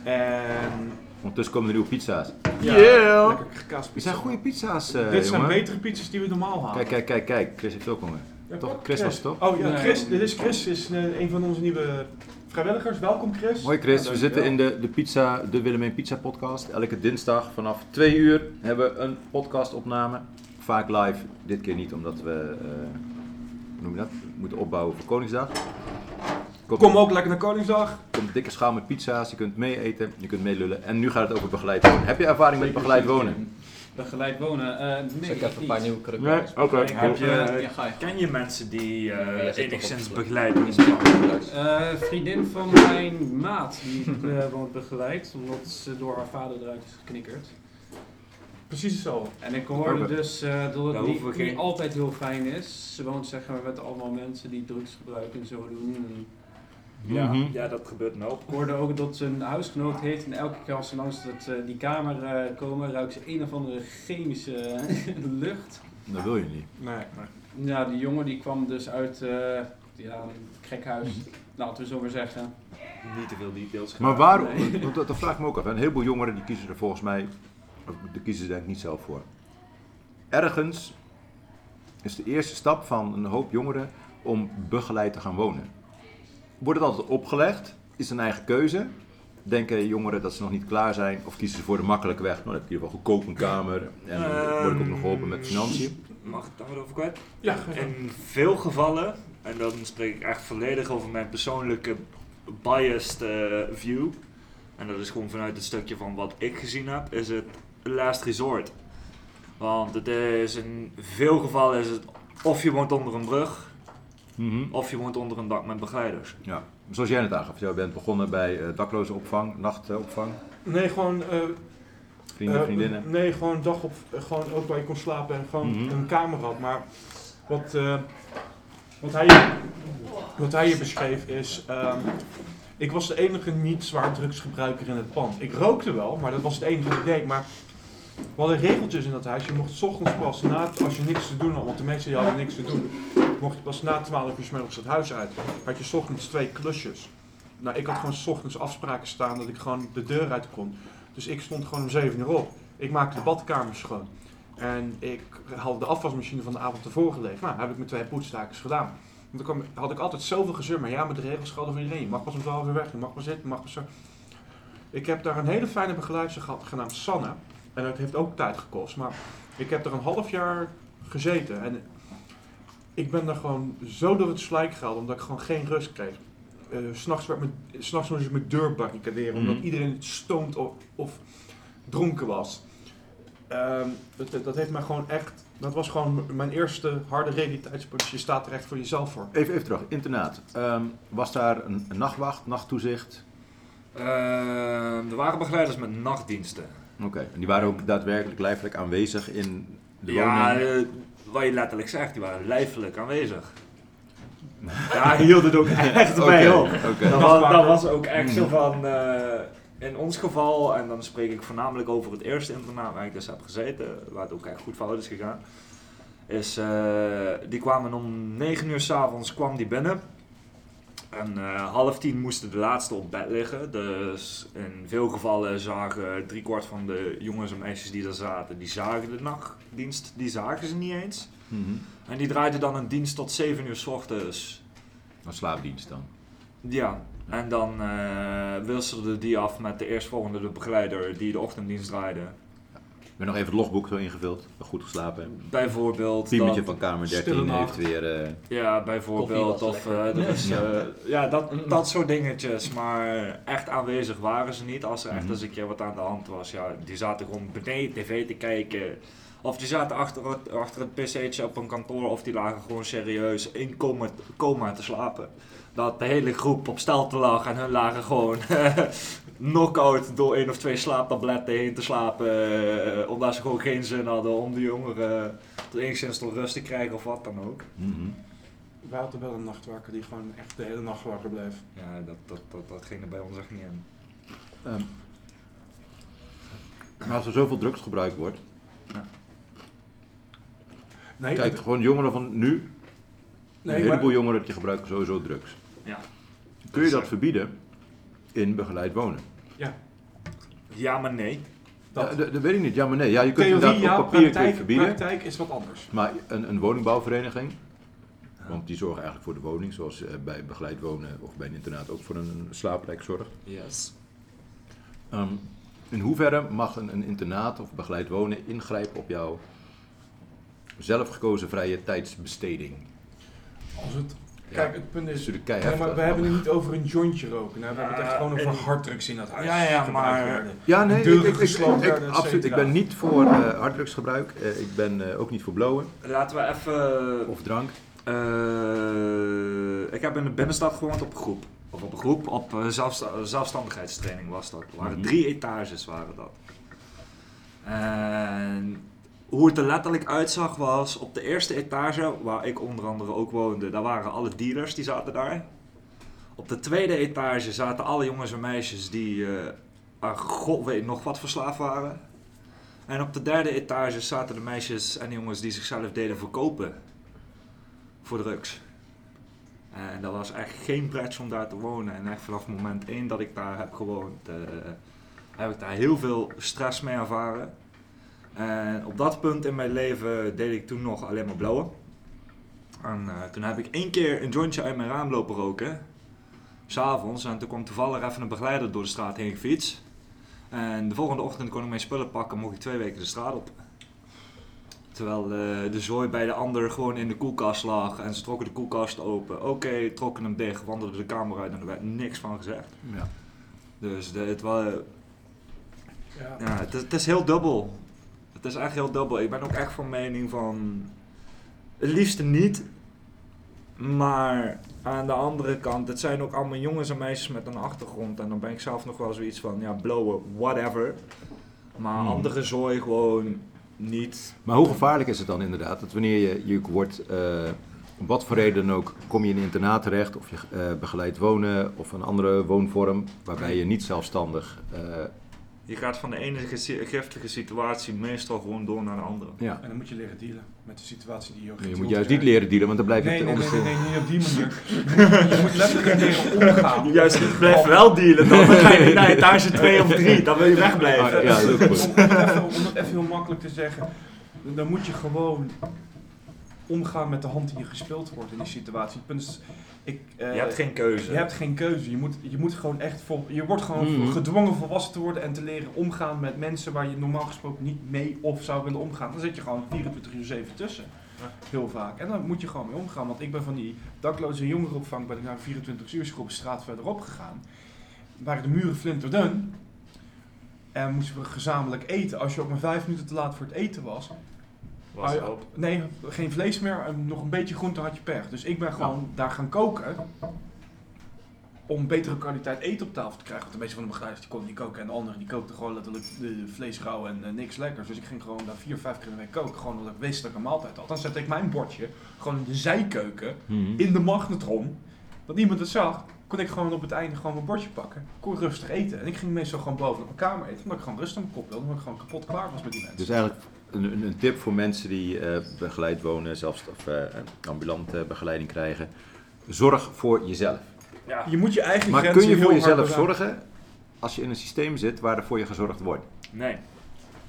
En Ondertussen komen de nieuwe pizza's. ja, Yeah. lekker Dit kaaspizza. zijn goede pizza's, eh Dit zijn jongen. betere pizza's die we normaal halen. Kijk, kijk, kijk, kijk. Chris heeft ook honger. Ja, toch? Chris was het toch? Oh ja. Chris. Dit is Chris, is eh, een van onze nieuwe vrijwilligers. Welkom Chris. Hoi Chris, Ja, we zitten in de, de, pizza, de Willemijn Pizza podcast. Elke dinsdag vanaf 2 uur hebben we een podcastopname. Vaak live, dit keer niet omdat we, hoe noem je dat, moeten opbouwen voor Koningsdag. Komt, Kom ook lekker naar Koningsdag. komt een dikke schaal met pizza's, je kunt mee eten, je kunt meelullen. En nu gaat het over begeleid wonen. Heb je ervaring met begeleid wonen? Begeleid wonen? Eh nee, ik even een paar nieuwe? Nee, oké. Heb je, Ja, ken je mensen die eh, toch enigszins begeleiden? Eh, vriendin van mijn maat, die wordt begeleid, omdat ze door haar vader eruit is geknikkerd. Precies zo. En ik hoorde dus eh, dat het niet, altijd heel fijn is. Ze woont zeg maar met allemaal mensen die drugs gebruiken en zo doen. En, ja. Mhm. Ja, dat gebeurt nou. Ik hoorde ook dat ze een huisgenoot heeft en elke keer als ze langs dat, eh, die kamer eh, komen, ruikt ze een of andere chemische eh, lucht. Dat wil je niet. Nee. Ja, die jongen die kwam dus uit eh, ja, een gekhuis, laten we zo maar zeggen. Niet te veel details. Maar waarom, Nee. dat, dat vraag ik me ook af. Een heleboel jongeren die kiezen er volgens mij, daar kiezen ze denk ik niet zelf voor. Ergens is de eerste stap van een hoop jongeren om begeleid te gaan wonen. Wordt het altijd opgelegd? Is het een eigen keuze? Denken jongeren dat ze nog niet klaar zijn? Of kiezen ze voor de makkelijke weg? Nou, dan heb je in ieder geval goedkoop een kamer en dan word ik ook nog geholpen met financiën. Mag ik daar wat over kwijt? Ja. In veel gevallen, en dan spreek ik echt volledig over mijn persoonlijke biased eh, view, en dat is gewoon vanuit het stukje van wat ik gezien heb, is het last resort. Want het is in veel gevallen is het of je woont onder een brug, Mhm. of je woont onder een dak met begeleiders. Ja, zoals jij net aangaf. Jij bent begonnen bij eh, dakloze opvang, nachtopvang, Nee, gewoon. eh, vrienden, eh, vriendinnen. nee, gewoon dag op. gewoon ook waar je kon slapen en gewoon Mhm. een kamer had. Maar wat, eh, wat, hij, wat hij hier beschreef is. ehm, ik was de enige niet zwaar drugsgebruiker in het pand. Ik rookte wel, maar dat was het enige wat ik deed. Maar We hadden regeltjes in dat huis. Je mocht 's ochtends pas na, als je niks te doen had, want de mensen die hadden niks te doen, mocht je pas na 12 uur 's het huis uit. Had je 's ochtends twee klusjes. Nou, ik had gewoon 's ochtends afspraken staan dat ik gewoon de deur uit kon. Dus ik stond gewoon om 7 uur op. Ik maakte de badkamer schoon. En ik had de afwasmachine van de avond ervoor gelegen. Nou, heb ik met twee poetstakers gedaan. Want dan had ik altijd zoveel gezeur, maar ja, met de regels gelden voor iedereen. Je mag pas om 12 uur weg, je mag pas zitten, mag pas zo. Ik heb daar een hele fijne begeleidster gehad, genaamd Sanne. En dat heeft ook tijd gekost. Maar ik heb er een half jaar gezeten. En ik ben daar gewoon zo door het slijk gehaald, omdat ik gewoon geen rust kreeg. Eh, s S'nachts werd mijn, s'nachts moest ik mijn deur barricaderen, omdat Mhm. iedereen stoomd of, of dronken was. Ehm, dat, dat- heeft mij gewoon echt... Dat was gewoon mijn eerste harde realiteitspunt. Je staat er echt voor jezelf voor. Even, even terug, internaat. Ehm, was daar een, een nachtwacht, nachttoezicht? Ehm, er waren begeleiders met nachtdiensten. Oké, en die waren ook daadwerkelijk lijfelijk aanwezig in de Ja, woning? eh, wat je letterlijk zegt, die waren lijfelijk aanwezig. Daar hield het ook echt bij op. Dat, was, dat was ook echt zo van, eh, in ons geval, en dan spreek ik voornamelijk over het eerste internaat waar ik dus heb gezeten, waar het ook echt goed fout is gegaan, is, eh, die kwamen om 9 uur s'avonds kwam die binnen. En eh, half tien moesten de laatste op bed liggen. Dus in veel gevallen zagen driekwart van de jongens en meisjes die daar zaten, die zagen de nachtdienst, die zagen ze niet eens. Mhm. En die draaiden dan een dienst tot 7 uur s ochtends. Een slaapdienst dan. Ja, en dan eh wisselde die af met de eerstvolgende de begeleider die de ochtenddienst draaide. Ik ben nog even het logboek zo ingevuld, goed geslapen. Bijvoorbeeld. Piemetje van kamer Stille 13 nacht. heeft weer... eh, Ja, bijvoorbeeld. Of eh, er is, eh, ja, dat, dat soort dingetjes. Maar echt aanwezig waren ze niet. Als er echt Mhm. eens een keer wat aan de hand was. Ja, die zaten gewoon beneden tv te kijken. Of die zaten achter het, achter het pc'tje op een kantoor. Of die lagen gewoon serieus in coma, coma te slapen. Dat de hele groep op stelte lag. En hun lagen gewoon knock-out door één of twee slaaptabletten heen te slapen. eh, omdat ze gewoon geen zin hadden om die jongeren tot enigszins tot rust te krijgen of wat dan ook. mhm. Wij hadden wel een nachtwaker die gewoon echt de hele nacht wakker bleef. Ja, dat, dat, dat, dat ging er bij ons echt niet in. Ehm, maar als er zoveel drugs gebruikt wordt, Nee, kijk het- gewoon jongeren van nu, nee een maar- heleboel jongeren die gebruiken sowieso drugs. Ja. Kun je dat verbieden in begeleid wonen? Ja, maar nee. dat. Ja, dat, dat weet ik niet, ja maar nee. Ja, je kunt Theorie inderdaad ja, op papier praktijk, verbieden. praktijk is wat anders. Maar een, een woningbouwvereniging, want die zorgen eigenlijk voor de woning, zoals eh, bij begeleid wonen of bij een internaat ook voor een slaapplek zorgt. Yes. Ehm, in hoeverre mag een, een internaat of begeleid wonen ingrijpen op jouw zelfgekozen vrije tijdsbesteding? Als het, Ja, kijk, het punt is Nee, maar we hebben het niet over een jointje roken. hè. We hebben het echt gewoon over harddrugs in dat huis. Ja, ja, maar-. Ja, nee, ik, ik, ik, ik- absoluut. Ik ben niet voor eh harddrugsgebruik. Eh, ik ben eh, ook niet voor blowen Laten we even... of drank. eh, ik heb in de binnenstad gewoond op een groep. Of op een groep, op eh, zelfsta- zelfstandigheidstraining was dat. Er waren Mhm. drie etages waren dat. En hoe het er letterlijk uitzag was, op de eerste etage, waar ik onder andere ook woonde, daar waren alle dealers die zaten daar. Op de tweede etage zaten alle jongens en meisjes die eh aan god weet nog wat verslaafd waren. En op de derde etage zaten de meisjes en jongens die zichzelf deden verkopen voor drugs. En dat was echt geen pretje om daar te wonen. En echt vanaf moment één dat ik daar heb gewoond, eh, heb ik daar heel veel stress mee ervaren. En op dat punt in mijn leven deed ik toen nog alleen maar blowen. En eh, toen heb ik één keer een jointje uit mijn raam lopen roken. S'avonds. En toen kwam toevallig even een begeleider door de straat heen gefietst. En de volgende ochtend kon ik mijn spullen pakken en mocht ik twee weken de straat op. Terwijl eh, de zooi bij de ander gewoon in de koelkast lag en ze trokken de koelkast open. Oké, trokken hem dicht, wandelden de kamer uit en er werd niks van gezegd. Ja. Dus de, het, wa- Ja. ja, het, is, het is heel dubbel. Het is echt heel dubbel. Ik ben ook echt van mening van... Het liefste niet. Maar aan de andere kant, het zijn ook allemaal jongens en meisjes met een achtergrond. En dan ben ik zelf nog wel zoiets van, ja, blowen, whatever. Maar Hmm. andere zooi gewoon niet. Maar hoe gevaarlijk is het dan inderdaad dat wanneer je, je wordt, eh, om wat voor reden dan ook, kom je in een internaat terecht of je eh begeleid wonen of een andere woonvorm waarbij je niet zelfstandig eh, Je gaat van de ene giftige situatie meestal gewoon door naar de andere. Ja. En dan moet je leren dealen met de situatie die je ook Je moet juist niet leren dealen, want dan blijf je Nee, nee, nee, nee, nee, niet op die manier. Je moet, je moet letterlijk leren omgaan. Juist, je blijft wel dealen dan. Dan ga je naar etage 2 of 3, dan wil je wegblijven. Ja, dat is Om, goed. om, het even, om het even heel makkelijk te zeggen, dan moet je gewoon omgaan met de hand die je gespeeld wordt in die situatie. Punt ik, eh, Je hebt geen keuze. je hebt geen keuze. Je moet, je moet gewoon echt vol, je wordt gewoon Mhm. gedwongen volwassen te worden en te leren omgaan met mensen waar je normaal gesproken niet mee of zou willen omgaan. Dan zit je gewoon 24 uur 7 tussen. Heel vaak. En dan moet je gewoon mee omgaan. Want ik ben van die dakloze jongerenopvang ben ik naar een 24 uur school op straat verderop gegaan. Waren de muren flinterdun. En moesten we gezamenlijk eten. Als je ook maar vijf minuten te laat voor het eten was. Was ah, op. Nee, geen vlees meer. En nog een beetje groente had je pech. Dus ik ben gewoon daar gaan koken. Om betere kwaliteit eten op tafel te krijgen. Want de meeste van de begeleiders die konden niet koken. En de anderen die kookten gewoon letterlijk de vlees rauw en eh, niks lekkers. Dus ik ging gewoon daar vier, vijf keer in de week koken. Gewoon omdat ik wist dat ik een maaltijd had. Dan zette ik mijn bordje gewoon in de zijkeuken. Mhm. In de magnetron. Dat niemand het zag. Kon ik gewoon op het einde gewoon mijn bordje pakken. Kon ik rustig eten. En ik ging meestal gewoon boven op mijn kamer eten. Omdat ik gewoon rust aan mijn kop wilde. Omdat ik gewoon kapot klaar was met die mensen. Dus eigenlijk een, een- tip voor mensen die eh, begeleid wonen, zelfs of eh, ambulant eh, begeleiding krijgen. Zorg voor jezelf. Ja. Je moet je eigen Maar kun je voor jezelf zorgen als je in een systeem zit waar er voor je gezorgd wordt? Nee,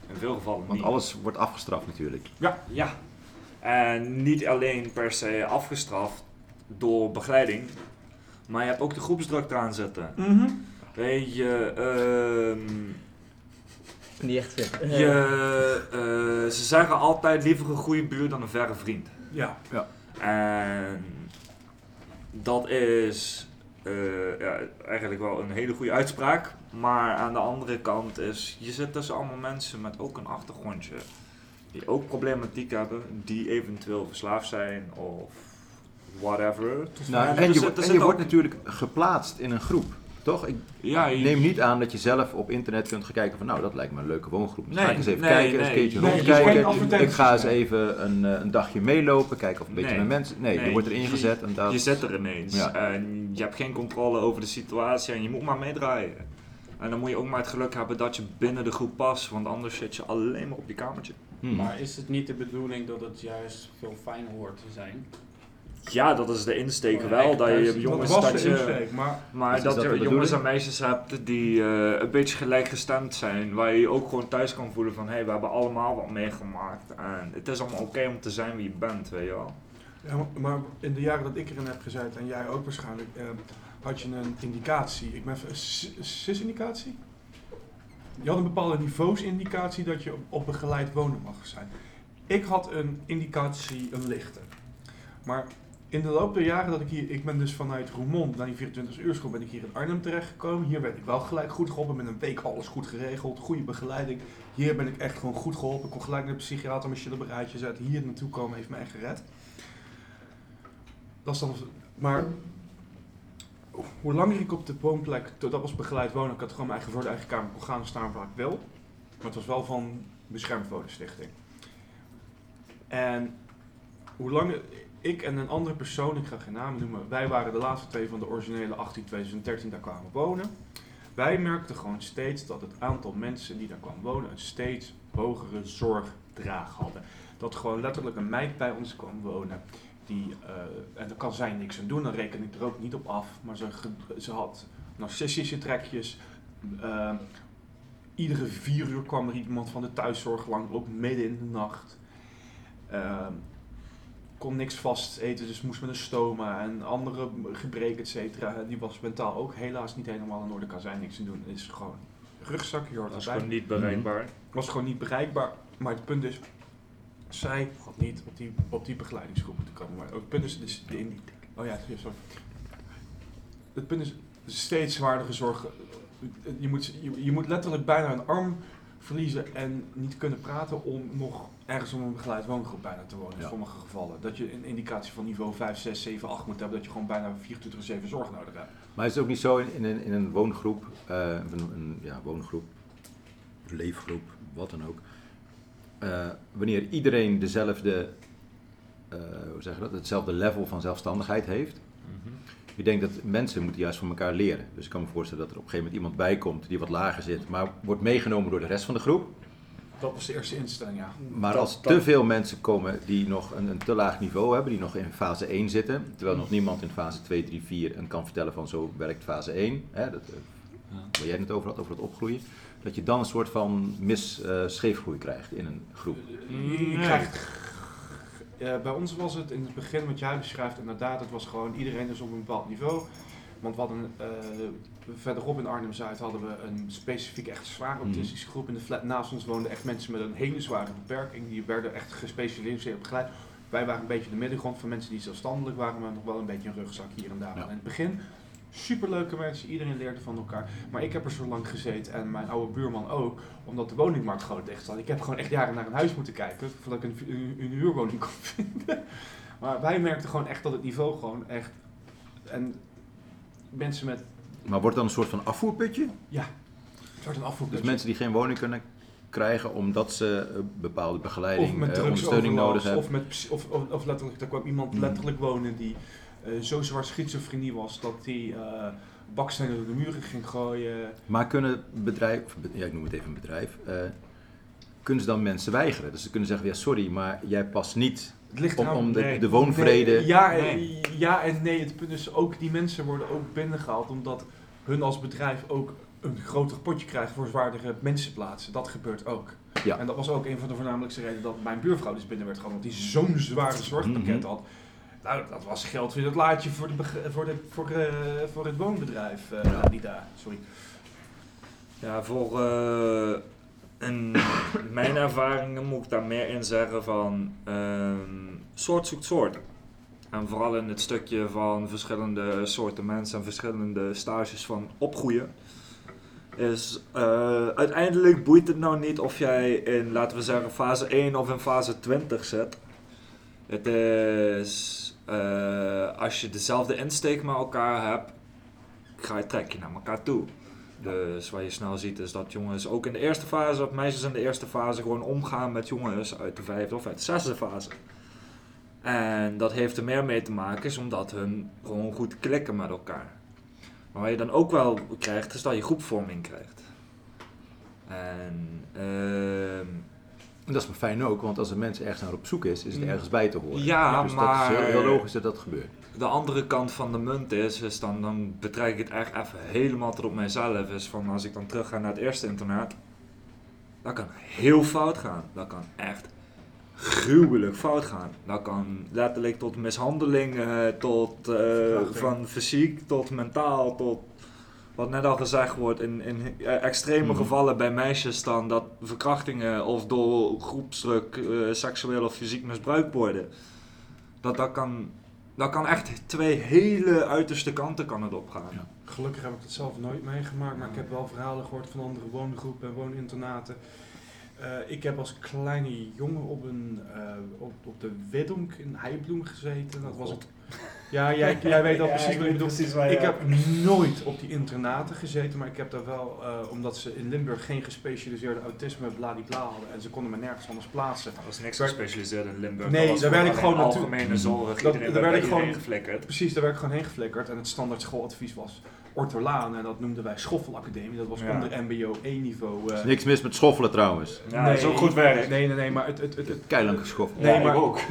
in veel gevallen Want niet. alles wordt afgestraft natuurlijk. Ja. En niet alleen per se afgestraft door begeleiding, maar je hebt ook de groepsdruk eraan zitten. Mhm. Weet je, ehm, Niet echt fit. je eh, ze zeggen altijd liever een goede buur dan een verre vriend. Ja. En dat is eh, ja, eigenlijk wel een hele goede uitspraak. Maar aan de andere kant is, je zit tussen allemaal mensen met ook een achtergrondje. Die ook problematiek hebben, die eventueel verslaafd zijn of whatever. Nou, en je, zit- wordt- en zit je wordt ook- natuurlijk geplaatst in een groep. Toch? Ik Ja, je- neem niet aan dat je zelf op internet kunt gaan kijken van nou, dat lijkt me een leuke woongroep. Dan ga ik eens even nee, kijken, eens een keertje Nee, rondkijken. dus advertenties. ik ga eens even een, eh, een dagje meelopen, kijken of een beetje Nee. met mensen... Nee, je wordt erin je- gezet en dat... Je zit er ineens. Ja. En je hebt geen controle over de situatie en je moet maar meedraaien. En dan moet je ook maar het geluk hebben dat je binnen de groep past, want anders zit je alleen maar op je kamertje. Hmm. Maar is het niet de bedoeling dat het juist veel fijner hoort te zijn? Ja, dat is de insteek wel. Dat je Dat jongens dat de je, insteek, maar maar dat, je jongens en meisjes hebt die eh, een beetje gelijkgestemd zijn. Waar je je ook gewoon thuis kan voelen van hé, hey, we hebben allemaal wat meegemaakt. En het is allemaal oké om te zijn wie je bent, weet je wel. Ja, maar- in de jaren dat ik erin heb gezeten, en jij ook waarschijnlijk, eh, had je een indicatie. Ik ben SIS-indicatie? Je had een bepaalde niveausindicatie dat je op, op begeleid wonen mag zijn. Ik had een indicatie, een lichte. Maar in de loop der jaren dat ik hier, ik ben dus vanuit Roermond naar die 24 uur school, ben ik hier in Arnhem terechtgekomen. Hier werd ik wel gelijk goed geholpen, met een week alles goed geregeld, goede begeleiding. Hier ben ik echt gewoon goed geholpen. Ik kon gelijk naar de psychiater mijn shit op een rijtje zetten. Hier naartoe komen heeft mij gered. Dat is dan, maar hoe langer ik op de woonplek, dat was begeleid wonen, ik had gewoon mijn eigen voor de eigen kamer, kon gaan staan waar ik wil. Maar het was wel van beschermd wonenstichting. En hoe langer ik en een andere persoon, ik ga geen namen noemen, wij waren de laatste twee van de originele 18 2013 daar kwamen wonen. Wij merkten gewoon steeds dat het aantal mensen die daar kwamen wonen een steeds hogere zorgdraag hadden. Dat gewoon letterlijk een meid bij ons kwam wonen. Die, eh, en daar kan zij niks aan doen, dan reken ik er ook niet op af. Maar ze, ze had narcistische trekjes. Eh, iedere vier uur kwam er iemand van de thuiszorg lang, ook midden in de nacht. Eh, kon niks vast eten, dus moest met een stoma en andere gebreken, et cetera. Die was mentaal ook helaas niet helemaal in orde, kan zij niks aan doen. Het is gewoon rugzak, je hoort erbij gewoon niet bereikbaar. was gewoon niet bereikbaar. Maar het punt is, zij had niet op die, op die begeleidingsgroep moeten komen. Maar het punt is, dus de in, oh ja, sorry. Het punt is steeds zwaardere zorg. Je moet, je, je moet letterlijk bijna een arm verliezen en niet kunnen praten om nog ergens om een begeleid woongroep bijna te wonen. In Ja. sommige gevallen. Dat je een indicatie van niveau 5, 6, 7, 8 moet hebben. Dat je gewoon bijna 24-7 zorg nodig hebt. Maar is het ook niet zo in, in, een, in een woongroep, eh, een, een ja, woongroep, leefgroep, wat dan ook. eh, wanneer iedereen dezelfde, eh, hoe zeg je dat, hetzelfde level van zelfstandigheid heeft, Mhm. Ik denk dat mensen moeten juist van elkaar leren. Dus ik kan me voorstellen dat er op een gegeven moment iemand bij komt die wat lager zit, maar wordt meegenomen door de rest van de groep. Dat was de eerste instelling, ja. Maar Dat- als dat- te veel mensen komen die nog een, een te laag niveau hebben, die nog in fase 1 zitten, terwijl nog niemand in fase 2, 3, 4 en kan vertellen van zo werkt fase 1, hè, dat, eh, waar jij het over had, over het opgroeien, dat je dan een soort van mis eh, scheefgroei krijgt in een groep. Je krijgt, eh, bij ons was het in het begin wat jij beschrijft, inderdaad, het was gewoon iedereen is op een bepaald niveau. Want we hadden eh, verderop in Arnhem-Zuid hadden we een specifiek echt zware Mhm. autistische groep. In de flat naast ons woonden echt mensen met een hele zware beperking. Die werden echt gespecialiseerd begeleid. Wij waren een beetje de middengrond van mensen die zelfstandig waren, maar nog wel een beetje een rugzak hier en daar. Ja. In het begin superleuke mensen, iedereen leerde van elkaar. Maar ik heb er zo lang gezeten en mijn oude buurman ook, omdat de woningmarkt gewoon dicht zat. Ik heb gewoon echt jaren naar een huis moeten kijken voordat ik een, een, een huurwoning kon vinden. Maar wij merkten gewoon echt dat het niveau gewoon echt. En mensen met Maar wordt dan een soort van afvoerputje? een soort een Dus afvoerputje. mensen die geen woning kunnen krijgen omdat ze bepaalde begeleiding, of met eh, ondersteuning nodig hebben. of, met, of, of, of letterlijk, er kwam iemand Hmm. letterlijk wonen die zo zwaar schizofrenie was dat hij eh bakstenen door de muren ging gooien. Maar kunnen bedrijven, ja, ik noem het even een bedrijf, eh, kunnen ze dan mensen weigeren? Dus ze kunnen zeggen, ja sorry, maar jij past niet Het ligt om, om de, nee. de woonvrede. Nee, ja, en, Nee. ja en nee. Het punt is ook, die mensen worden ook binnengehaald omdat hun als bedrijf ook een groter potje krijgen voor zwaardere mensenplaatsen. Dat gebeurt ook. Ja. En dat was ook een van de voornamelijkste redenen dat mijn buurvrouw dus binnen werd gehaald. Want die zo'n zware zorgpakket Mhm. had. Nou, dat was geld weer het laadje voor, de, voor, de, voor, eh, voor het woonbedrijf. eh Ja. die daar, sorry. Ja, voor eh, in mijn ervaringen moet ik daar meer in zeggen van ehm, soort zoekt soort. En vooral in het stukje van verschillende soorten mensen en verschillende stages van opgroeien. Is eh, uiteindelijk boeit het nou niet of jij in, laten we zeggen, fase 1 of in fase 20 zit. Het is, eh, als je dezelfde insteek met elkaar hebt, ga je trek je naar elkaar toe. Dus wat je snel ziet is dat jongens ook in de eerste fase, of meisjes in de eerste fase, gewoon omgaan met jongens uit de vijfde of uit de zesde fase. En dat heeft er meer mee te maken, is omdat hun gewoon goed klikken met elkaar. Maar wat je dan ook wel krijgt, is dat je groepvorming krijgt. En ehm, En dat is maar fijn ook, want als een mens ergens naar op zoek is, is het Mm. ergens bij te horen. Ja, dus maar- dat is heel, heel logisch dat dat gebeurt. de andere kant van de munt is, is dan, dan betrek ik het echt even helemaal tot op mijzelf. Is van als ik dan terug ga naar het eerste internaat, dat kan heel fout gaan. Dat kan echt gruwelijk fout gaan. Dat kan letterlijk tot mishandeling, eh, tot eh, van fysiek tot mentaal, tot wat net al gezegd wordt, in, in extreme Mhm. gevallen bij meisjes dan dat verkrachtingen of door groepsdruk eh, seksueel of fysiek misbruikt worden. Dat, dat, kan, dat kan echt twee hele uiterste kanten kan het opgaan. Ja. Gelukkig heb ik dat zelf nooit meegemaakt, maar ik heb wel verhalen gehoord van andere woongroepen en wooninternaten. Eh, ik heb als kleine jongen op, een, eh, op, op de Weddonk in Heibloem gezeten. Dat was het. Ja, jij, jij weet al Ja, precies wat ik bedoel. precies waar je- Ik heb nooit op die internaten gezeten, maar ik heb daar wel, eh, omdat ze in Limburg geen gespecialiseerde autisme bladibla hadden en ze konden me nergens anders plaatsen. Dat was niks gespecialiseerd in Limburg. Nee, dat was daar werd ik gewoon naartoe- algemene zorg. Dat- Iedereen daar werd ik gewoon- geflikkerd. Precies, daar werd ik gewoon heen geflikkerd en het standaard schooladvies was Ortolaan en dat noemden wij Schoffelacademie. Dat was Ja. onder MBO 1 niveau. Er eh, is niks mis met schoffelen trouwens. Ja, dat is ook goed werk. Nee, nee, nee, maar het, het, het, het, Keilang geschoffeld. Nee, Ja, maar ook.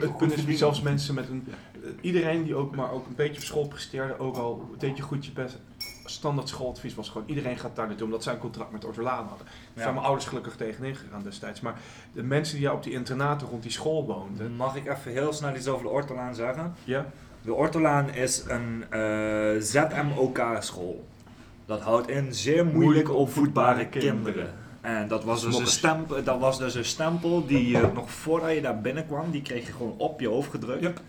Het, punt is dat zelfs mensen met een. eh, Iedereen die ook maar ook een beetje op school presteerde, ook al deed je goed je best. Standaard schooladvies was gewoon: iedereen gaat daar naartoe omdat zij een contract met Ortolaan hadden. Daar Ja. zijn mijn ouders gelukkig tegenin gegaan destijds. Maar de mensen die op die internaten rond die school woonden. Mag ik even heel snel iets over de Ortolaan zeggen? Ja, De Ortolaan is een eh, ZMOK-school. Dat houdt in zeer moeilijk opvoedbare kinderen. En dat was, dus een stempel, dat was dus een stempel die je nog voordat je daar binnenkwam, die kreeg je gewoon op je hoofd gedrukt.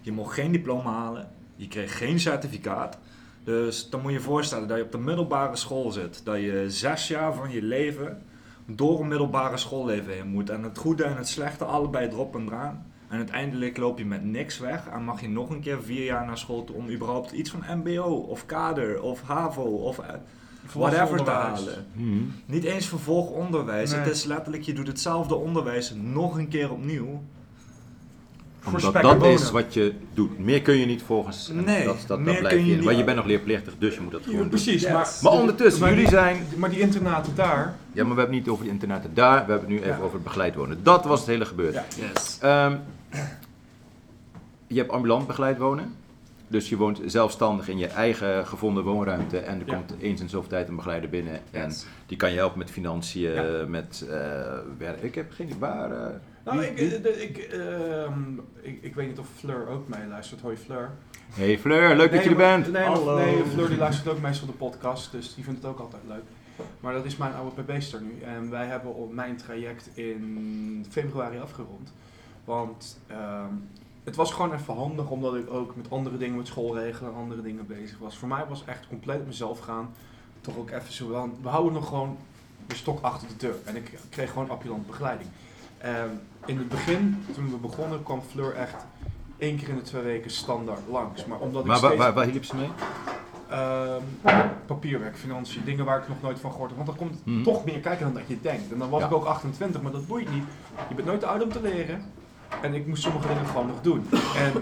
Je mocht geen diploma halen, je kreeg geen certificaat. Dus dan moet je je voorstellen dat je op de middelbare school zit. Dat je zes jaar van je leven door een middelbare schoolleven heen moet. En het goede en het slechte allebei erop en eraan. En uiteindelijk loop je met niks weg en mag je nog een keer vier jaar naar school toe om überhaupt iets van MBO of kader of HAVO of eh, whatever te halen. Mhm. Niet eens vervolgonderwijs. Nee. Het is letterlijk, je doet hetzelfde onderwijs nog een keer opnieuw. Omdat dat is wat je doet. Meer kun je niet volgens. en Nee, dat, dat, meer dat blijf kun je in. niet. Want je bent nog leerplichtig, dus je moet dat gewoon Ja, doen. precies, Yes. maar... Maar ondertussen, maar jullie die- zijn. Maar die internaten daar... Ja, maar we hebben het niet over de internaten daar, we hebben het nu even Ja. over het begeleid wonen. Dat was het hele gebeurde. Ja. Yes. Ehm, je hebt ambulant begeleid wonen. Dus je woont zelfstandig in je eigen gevonden woonruimte. En er Ja. komt eens in zoveel tijd een begeleider binnen. En Yes. die kan je helpen met financiën, Ja. met eh, werk. Ik heb geen idee waar. eh, Nou, wie- ik, wie? eh, ik, ehm, ik, ik weet niet of Fleur ook meeluistert. Hoi Fleur. Hey Fleur, leuk dat je er bent. Nee, Hallo. nee, Fleur die luistert ook meestal de podcast, dus die vindt het ook altijd leuk. Maar dat is mijn oude PB-ster nu. En wij hebben op mijn traject in februari afgerond. Want ehm, het was gewoon even handig, omdat ik ook met andere dingen, met schoolregelen en andere dingen bezig was. Voor mij was echt compleet op mezelf gaan. Toch ook even zo wel. We houden nog gewoon de stok achter de deur. En ik kreeg gewoon appelant begeleiding. Ehm, in het begin, toen we begonnen, kwam Fleur echt één keer in de twee weken standaard langs. Maar omdat ik Maar steeds... waar, waar hielp ze mee? Ehm, papierwerk, financiën, dingen waar ik nog nooit van gehoord heb. Want er komt Mhm. toch meer kijken dan dat je denkt. En dan was Ja. ik ook 28, maar dat boeit niet. Je bent nooit te oud om te leren. En ik moest sommige dingen gewoon nog doen. En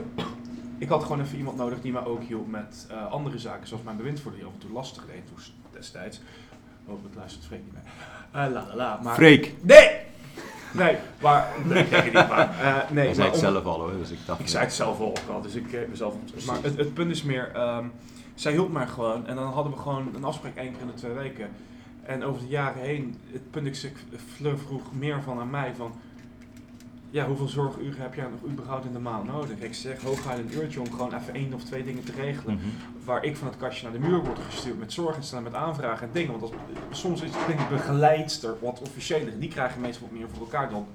ik had gewoon even iemand nodig die mij ook hielp met eh, andere zaken, zoals mijn bewindvoerder die af en toe lastig deed toen destijds. Hopelijk luistert Freek niet mee. Eh, la la la. Maar... Freek. Nee! Nee, maar... Nee, ik denk het niet, maar... eh, nee, Hij zei het om- zelf al hoor, dus ik dacht... ik zei het zelf al ook al, dus ik heb mezelf Maar het, het punt is meer, ehm, zij hielp mij gewoon en dan hadden we gewoon een afspraak één keer in de twee weken. En over de jaren heen, het punt is, ik, vroeg meer van aan mij van, ja, hoeveel zorguren heb jij nog überhaupt in de maand nodig? Ik zeg hooguit een uurtje om gewoon even één of twee dingen te regelen. Mhm. Waar ik van het kastje naar de muur word gestuurd met zorginstellingen, met aanvragen en dingen. Want als, soms is het de begeleidster wat officiëler. Die krijgen meestal wat meer voor elkaar dan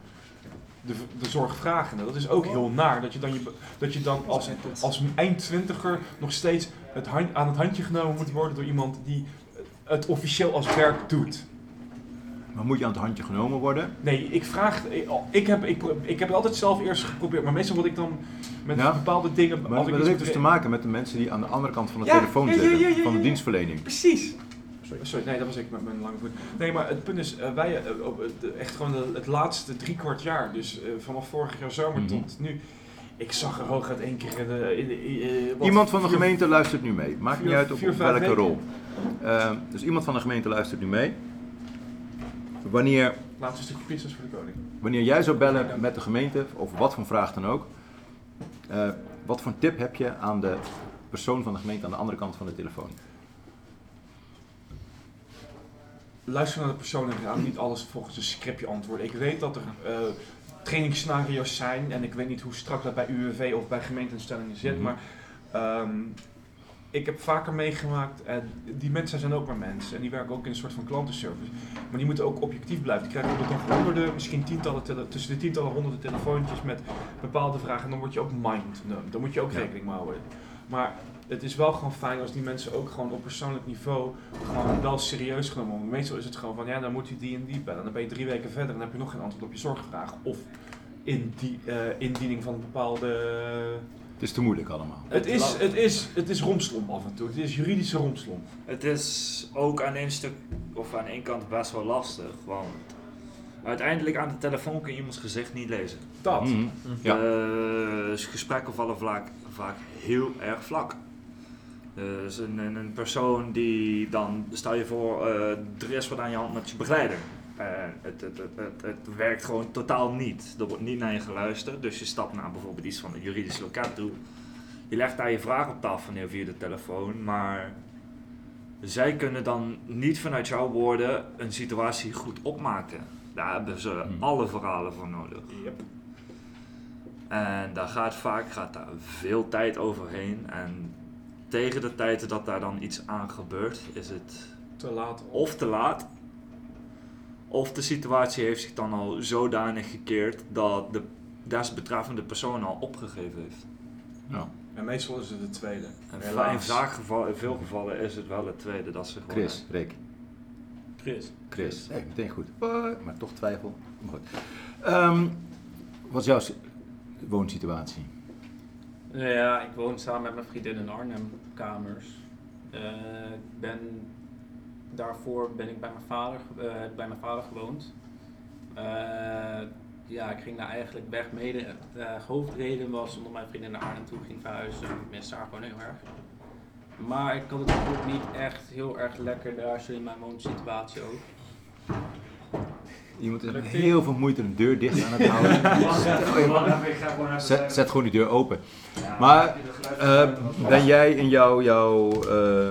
de, de zorgvragende. Dat is ook heel naar. Dat je dan, je, dat je dan als, als eindtwintiger nog steeds het hand, aan het handje genomen moet worden door iemand die het officieel als werk doet. Maar moet je aan het handje genomen worden? Nee, ik vraag. Ik, ik, heb, ik, heb het altijd zelf eerst geprobeerd, maar meestal word ik dan met Ja. bepaalde dingen. Maar, ik dat heeft dus te maken met de mensen die aan de andere kant van de Ja, telefoon zitten, ja, ja, van de dienstverlening. Precies. Sorry, nee, dat was ik met mijn lange voet. Nee, maar het punt is, eh, wij eh, echt gewoon de- het laatste drie kwart jaar, dus eh, vanaf vorig jaar zomer Mhm. tot nu, ik zag er hooguit één keer in de... In de wat, Iemand van de vier- gemeente luistert nu mee. Maakt niet uit op, vier, op vijf welke weken. rol. Dus iemand van de gemeente luistert nu mee. Wanneer, Laatste stukje pizza's voor de koning. wanneer jij zou bellen met de gemeente, over wat voor vraag dan ook, eh, wat voor tip heb je aan de persoon van de gemeente aan de andere kant van de telefoon? Luister naar de persoon en ga niet alles volgens een scriptje antwoorden. Ik weet dat er eh trainingsscenario's zijn en ik weet niet hoe strak dat bij UWV of bij gemeenteinstellingen zit, Mhm. maar ehm, ik heb vaker meegemaakt, die mensen zijn ook maar mensen en die werken ook in een soort van klantenservice, maar die moeten ook objectief blijven. Die krijgen ook nog honderden, misschien tientallen, tele- tussen de tientallen honderden telefoontjes met bepaalde vragen en dan word je ook mind, dan moet je ook Ja. rekening mee houden. Maar het is wel gewoon fijn als die mensen ook gewoon op persoonlijk niveau gewoon wel serieus genomen worden. Meestal is het gewoon van ja, dan moet je die en die bellen. Dan ben je drie weken verder en dan heb je nog geen antwoord op je zorgvraag. Of in die, eh, indiening van een bepaalde. Het is te moeilijk allemaal. Het is, het, is, het is romslomp af en toe. Het is juridische romslomp. Het is ook aan één stuk, of aan één kant best wel lastig, want uiteindelijk aan de telefoon kun je iemands gezicht niet lezen. Dat. Mhm. Ja. Dus gesprekken vallen vaak, vaak heel erg vlak. Dus een, een, een persoon die dan, stel je voor, eh, er is wat aan je hand met je begeleider. En het, het, het, het, het werkt gewoon totaal niet. Er wordt niet naar je geluisterd. Dus je stapt naar bijvoorbeeld iets van een juridisch loket toe. Je legt daar je vraag op tafel neer via de telefoon, maar zij kunnen dan niet vanuit jouw woorden een situatie goed opmaken. Daar hebben ze Hmm. alle verhalen voor nodig. Yep. En daar gaat vaak gaat daar veel tijd overheen. En tegen de tijd dat daar dan iets aan gebeurt, is het Te laat. of te laat. Of de situatie heeft zich dan al zodanig gekeerd dat de desbetreffende persoon al opgegeven heeft. Ja. En meestal is het de tweede. En in, vaak geval, in veel gevallen is het wel het tweede dat ze gewoon... Chris, Rick. Chris. Chris. Nee, meteen goed. Maar toch twijfel. Maar goed. Ehm, wat is jouw si- woonsituatie? Ja, ik woon samen met mijn vriendin in Arnhem, kamers. Eh, ik ben, daarvoor ben ik bij mijn vader, eh, bij mijn vader gewoond. Eh, ja, ik ging daar eigenlijk weg mede. De hoofdreden was omdat mijn vriendin naar Arnhem toe ging verhuizen. Ik miste haar gewoon heel erg. Maar ik had het ook niet echt heel erg lekker daar zo in mijn woonsituatie ook. Iemand is met heel veel moeite een deur dicht aan het houden. Zet, zet gewoon die deur open. Maar, Eh, ben jij in jouw, jouw eh,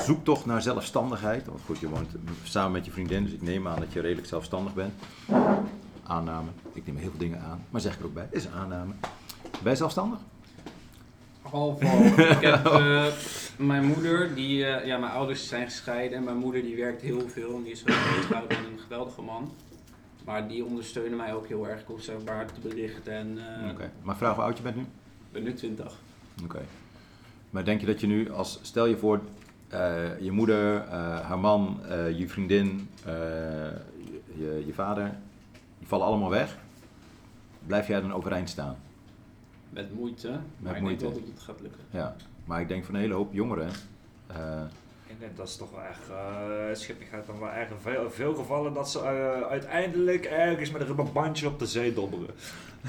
zoektocht naar zelfstandigheid, want goed, je woont samen met je vriendin, dus ik neem aan dat je redelijk zelfstandig bent. Aanname. Ik neem heel veel dingen aan, maar zeg ik er ook bij, is een aanname. Ben je zelfstandig? Half half. Ik heb eh, mijn moeder, die, eh, ja, mijn ouders zijn gescheiden en mijn moeder die werkt heel veel en die is wel getrouwd met een geweldige man. Maar die ondersteunen mij ook heel erg maar te berichten en eh, Oké. Maar vraag hoe oud je bent nu? ik ben nu 20. Oké. Maar denk je dat je nu, als stel je voor, eh, je moeder, eh, haar man, je vriendin, je, je vader, die vallen allemaal weg. Blijf jij dan overeind staan? Met moeite, maar ik moeite. denk wel dat het gaat lukken. Ja. Maar ik denk van een hele hoop jongeren. Eh, denk dat is toch wel echt, uh, schippigheid dan wel erg in veel, veel gevallen dat ze eh, uiteindelijk ergens met een rubberbandje op de zee dobberen.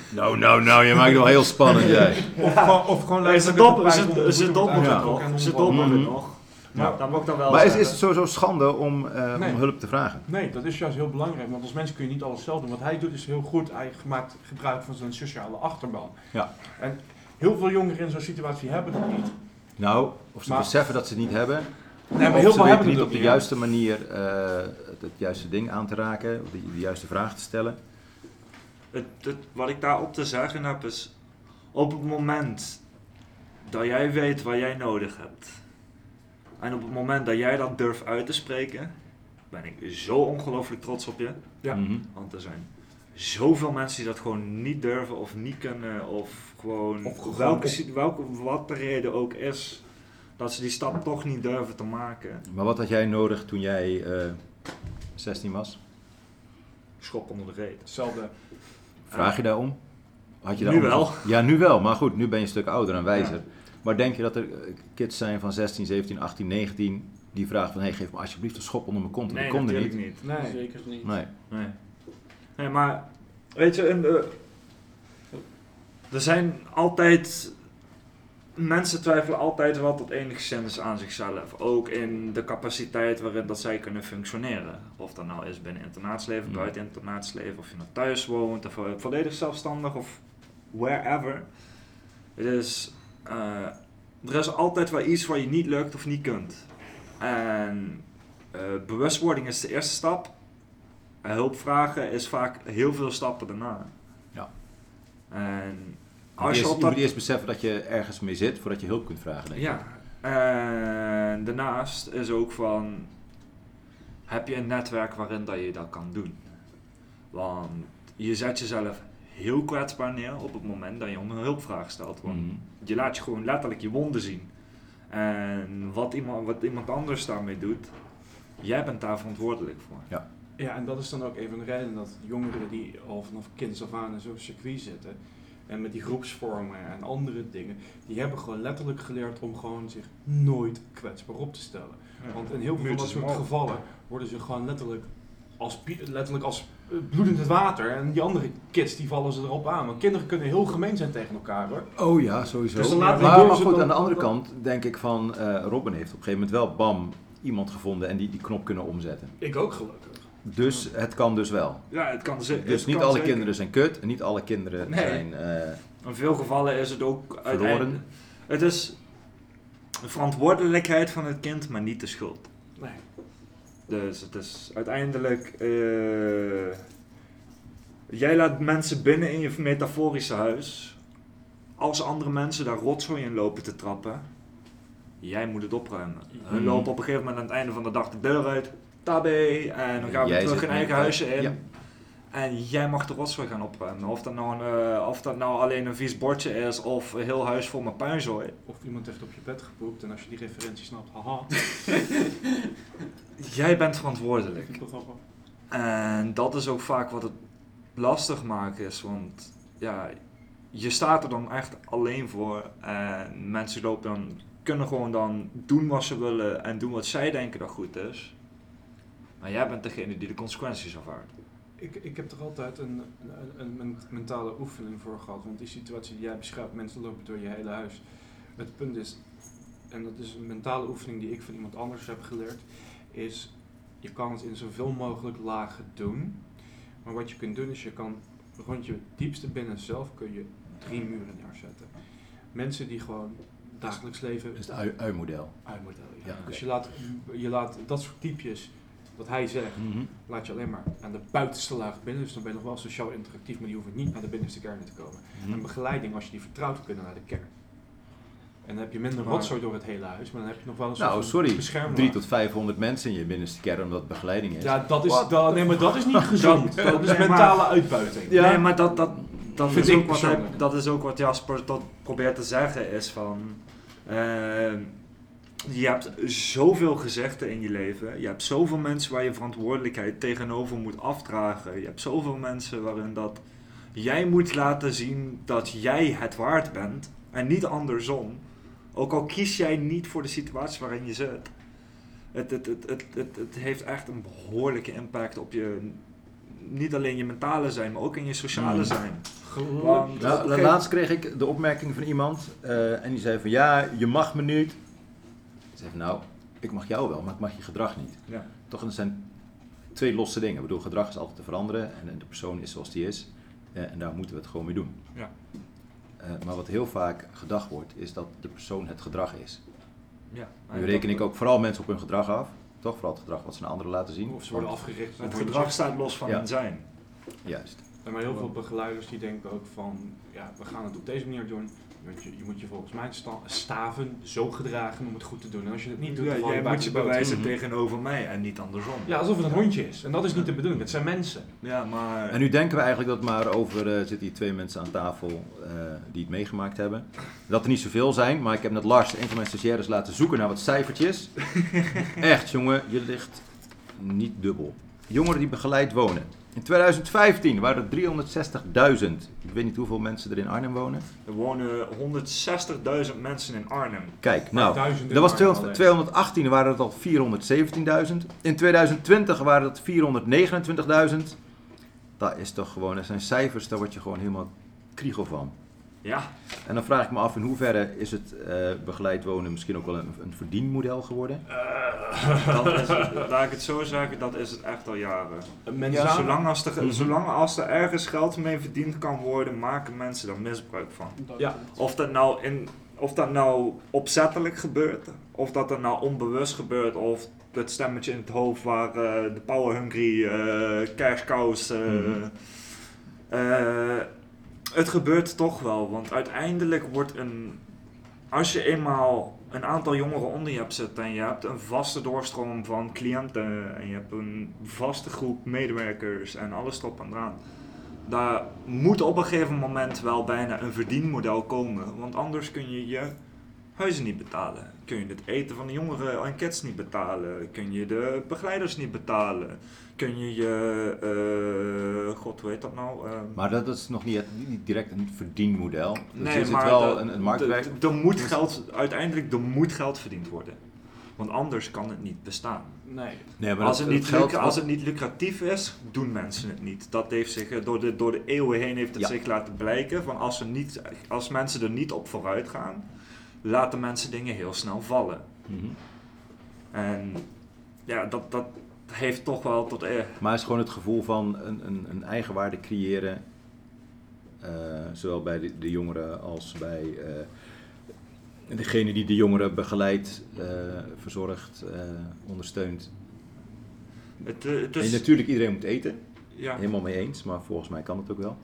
nou, nou, nou, je maakt het wel heel spannend jij. Of gewoon, of gewoon Nee, ze dobberen, ze, dobberen nog. Ze dobberen Mhm. nog. Mag ik dan wel Maar is, is het sowieso schande om, eh, Nee. om hulp te vragen? Nee, dat is juist heel belangrijk, want als mens kun je niet alles zelf doen. Wat hij doet is heel goed, hij maakt gebruik van zijn sociale achterban. Ja. En heel veel jongeren in zo'n situatie hebben dat niet. Nou, of ze Maar- beseffen dat ze het niet hebben. Nee, maar heel veel hebben niet op de juiste manier eh, het, het juiste ding aan te raken, of de, de juiste vraag te stellen. Het, het, wat ik daarop te zeggen heb is, op het moment dat jij weet wat jij nodig hebt, en op het moment dat jij dat durft uit te spreken, ben ik zo ongelooflijk trots op je. Ja. Mhm. Want er zijn zoveel mensen die dat gewoon niet durven of niet kunnen, of gewoon Of gewoon welke, welke, wat de reden ook is, dat ze die stap toch niet durven te maken. Maar wat had jij nodig toen jij eh 16 was? Schop onder de reet. Hetzelfde. Vraag je daarom? Had je Nu daarom- wel. Ja, nu wel. Maar goed, nu ben je een stuk ouder en wijzer. Maar denk je dat er eh, kids zijn van 16, 17, 18, 19 die vragen van... Hé, hey, geef me alsjeblieft een schop onder mijn kont. Nee, er natuurlijk niet. niet. Nee. Zeker niet. Nee. Nee. Nee, maar weet je, in de, er zijn altijd. Mensen twijfelen altijd wel tot enigszins aan zichzelf. Ook in de capaciteit waarin dat zij kunnen functioneren. Of dat nou is binnen internaatsleven, buiten internaatsleven, of je nou thuis woont, of eh, volledig zelfstandig, of wherever. Het is, eh, er is altijd wel iets wat je niet lukt of niet kunt. En eh, bewustwording is de eerste stap. En hulp vragen is vaak heel veel stappen daarna. Ja. En Als je, eerst, je moet dat... eerst beseffen dat je ergens mee zit voordat je hulp kunt vragen. Denk ik. Ja. En daarnaast is ook van... Heb je een netwerk waarin dat je dat kan doen? Want je zet jezelf heel kwetsbaar neer op het moment dat je om een hulpvraag stelt. Want Mhm. je laat je gewoon letterlijk je wonden zien. En wat iemand, wat iemand anders daarmee doet, jij bent daar verantwoordelijk voor. Ja, en dat is dan ook een van de redenen dat jongeren die al vanaf kinds af aan in zo'n circuit zitten, en met die groepsvormen en andere dingen, die hebben gewoon letterlijk geleerd om gewoon zich nooit kwetsbaar op te stellen. Want in heel veel van dat soort gevallen worden ze gewoon letterlijk als, letterlijk als eh, bloedend het water. En die andere kids die vallen ze erop aan. Want kinderen kunnen heel gemeen zijn tegen elkaar hoor. Oh ja, sowieso. Dus dan laten maar, maar goed, dan- aan de andere kant denk ik van... eh, Robin heeft op een gegeven moment wel, bam, iemand gevonden en die die knop kunnen omzetten. Ik ook gelukkig. Dus het kan dus wel. Ja, het kan Dus het niet kan alle zeker. kinderen zijn kut en niet alle kinderen Nee. zijn... eh, In veel gevallen is het ook Verloren. uiteindelijk- Het is de verantwoordelijkheid van het kind, maar niet de schuld. Nee. Dus het is uiteindelijk. eh, jij laat mensen binnen in je metaforische huis. Als andere mensen daar rotzooi in lopen te trappen, jij moet het opruimen. Hun Mhm. lopen op een gegeven moment aan het einde van de dag de deur uit. Tabé, en dan gaan we Jij terug in eigen huisje in. ja. En jij mag de rotzooi gaan opruimen. Of dat, nou een, eh, of dat nou alleen een vies bordje is of een heel huis vol met puinzooi. Of iemand heeft op je bed gepoept en als je die referentie snapt, haha. Jij bent verantwoordelijk. En dat is ook vaak wat het lastig maakt is, want ja, je staat er dan echt alleen voor en mensen lopen dan, kunnen gewoon dan doen wat ze willen en doen wat zij denken dat goed is. Maar jij bent degene die de consequenties ervaart. ik, ik heb er altijd een, een, een men- mentale oefening voor gehad. Want die situatie die jij beschrijft, mensen lopen door je hele huis. Het punt is, en dat is een mentale oefening die ik van iemand anders heb geleerd, is je kan het in zoveel mogelijk lagen doen. Maar wat je kunt doen is je kan rond je diepste binnen zelf kun je drie muren neerzetten. Mensen die gewoon dagelijks leven Dat is het ui- ui-model. uitmodel. Ja. Dus je laat, je laat dat soort typjes, wat hij zegt, Mhm. laat je alleen maar aan de buitenste laag binnen. Dus dan ben je nog wel sociaal interactief, maar die hoeven niet naar de binnenste kern te komen. Mhm. En begeleiding, als je die vertrouwt, kunnen naar de kern. En dan heb je minder Maar- rotzooi door het hele huis, maar dan heb je nog wel een soort Nou, van sorry. beschermlaag. 3 tot 500 mensen in je binnenste kern, omdat het begeleiding is. Ja, dat is, dat, nee, maar dat is niet gezond. Dat- Dat is nee, maar- mentale uitbuiting. Ja. Nee, maar dat, dat, dat, Vind is ik ook wat hij, dat is ook wat Jasper tot probeert te zeggen, is van... eh, je hebt zoveel gezichten in je leven. Je hebt zoveel mensen waar je verantwoordelijkheid tegenover moet afdragen. Je hebt zoveel mensen waarin dat jij moet laten zien dat jij het waard bent. En niet andersom. Ook al kies jij niet voor de situatie waarin je zit. Het, het, het, het, het, het heeft echt een behoorlijke impact op je... Niet alleen je mentale zijn, maar ook in je sociale Mm. zijn. Want- Nou, laatst kreeg ik de opmerking van iemand eh, en die zei van ja, je mag me niet. Ik zei van nou, ik mag jou wel, maar ik mag je gedrag niet. Ja. Toch, dat zijn twee losse dingen. Ik bedoel, gedrag is altijd te veranderen en de persoon is zoals die is. eh, en daar moeten we het gewoon mee doen. Ja. Eh, maar wat heel vaak gedacht wordt, is dat de persoon het gedrag is. Ja. Nu reken ik ook vooral mensen op hun gedrag af. Toch? Vooral het gedrag wat ze naar anderen laten zien. Of ze worden afgericht. Het gedrag staat los van Ja. hun zijn. Juist. Maar heel veel begeleiders die denken ook van, ja, we gaan het op deze manier doen. Want je, je moet je volgens mij sta- staven zo gedragen om het goed te doen. En als je het niet doet, Ja, dan jij moet je bewijzen Mhm. tegenover mij en niet andersom. Ja, alsof het een hondje is. En dat is niet de bedoeling. Het zijn mensen. Ja, maar... En nu denken we eigenlijk dat maar over, eh zitten hier twee mensen aan tafel eh, die het meegemaakt hebben. Dat er niet zoveel zijn, maar ik heb net Lars, een van mijn stagiaires, laten zoeken naar wat cijfertjes. Echt jongen, je ligt niet dubbel. Jongeren die begeleid wonen. In 2015 waren er 360.000. Ik weet niet hoeveel mensen er in Arnhem wonen. Er wonen 160.000 mensen in Arnhem. Kijk, nou, Duizenden dat was maar alleen. 200 2018 waren het al 417.000. In 2020 waren het 429.000. Dat is toch gewoon, dat zijn cijfers, daar word je gewoon helemaal kriegel van. Ja, En dan vraag ik me af in hoeverre is het eh, begeleid wonen misschien ook wel een, een verdienmodel geworden? dat is, laat ik het zo zeggen, dat is het echt al jaren. Mensen Ja, zolang, als er, Mhm. zolang als er ergens geld mee verdiend kan worden, maken mensen daar misbruik van. Ja. Of dat nou, in, of dat nou opzettelijk gebeurt, of dat er nou onbewust gebeurt, of het stemmetje in het hoofd waar eh, de Power Hungry eh cash cows. eh, eh, het gebeurt toch wel, want uiteindelijk wordt een. Als je eenmaal een aantal jongeren onder je hebt zitten en je hebt een vaste doorstroom van cliënten en je hebt een vaste groep medewerkers en alles erop en eraan, daar moet op een gegeven moment wel bijna een verdienmodel komen, want anders kun je je huizen niet betalen. Kun je het eten van de jongeren en kids niet betalen. Kun je de begeleiders niet betalen. Kun je je, eh, god hoe heet dat nou? Ehm, Maar dat is nog niet, niet direct een verdienmodel. Dus Nee, zit maar wel de- een, een marktwerk. de- de- Er moet geld, uiteindelijk er moet geld verdiend worden. Want anders kan het niet bestaan. Nee. Nee, maar Als het, niet lucra- als het niet lucratief is, doen mensen het niet. Dat heeft zich, eh, door, de, door de eeuwen heen heeft het Ja. zich laten blijken. Van als, ze niet, als mensen er niet op vooruit gaan, laten mensen dingen heel snel vallen. Mhm. En ja, dat, dat heeft toch wel tot... Eh, Maar het is gewoon het gevoel van een, een, een eigenwaarde creëren. eh, zowel bij de, de jongeren als bij eh, degene die de jongeren begeleidt, eh, verzorgt, ondersteunt. het, En natuurlijk iedereen moet eten. ja, Helemaal mee eens, maar volgens mij kan het ook wel.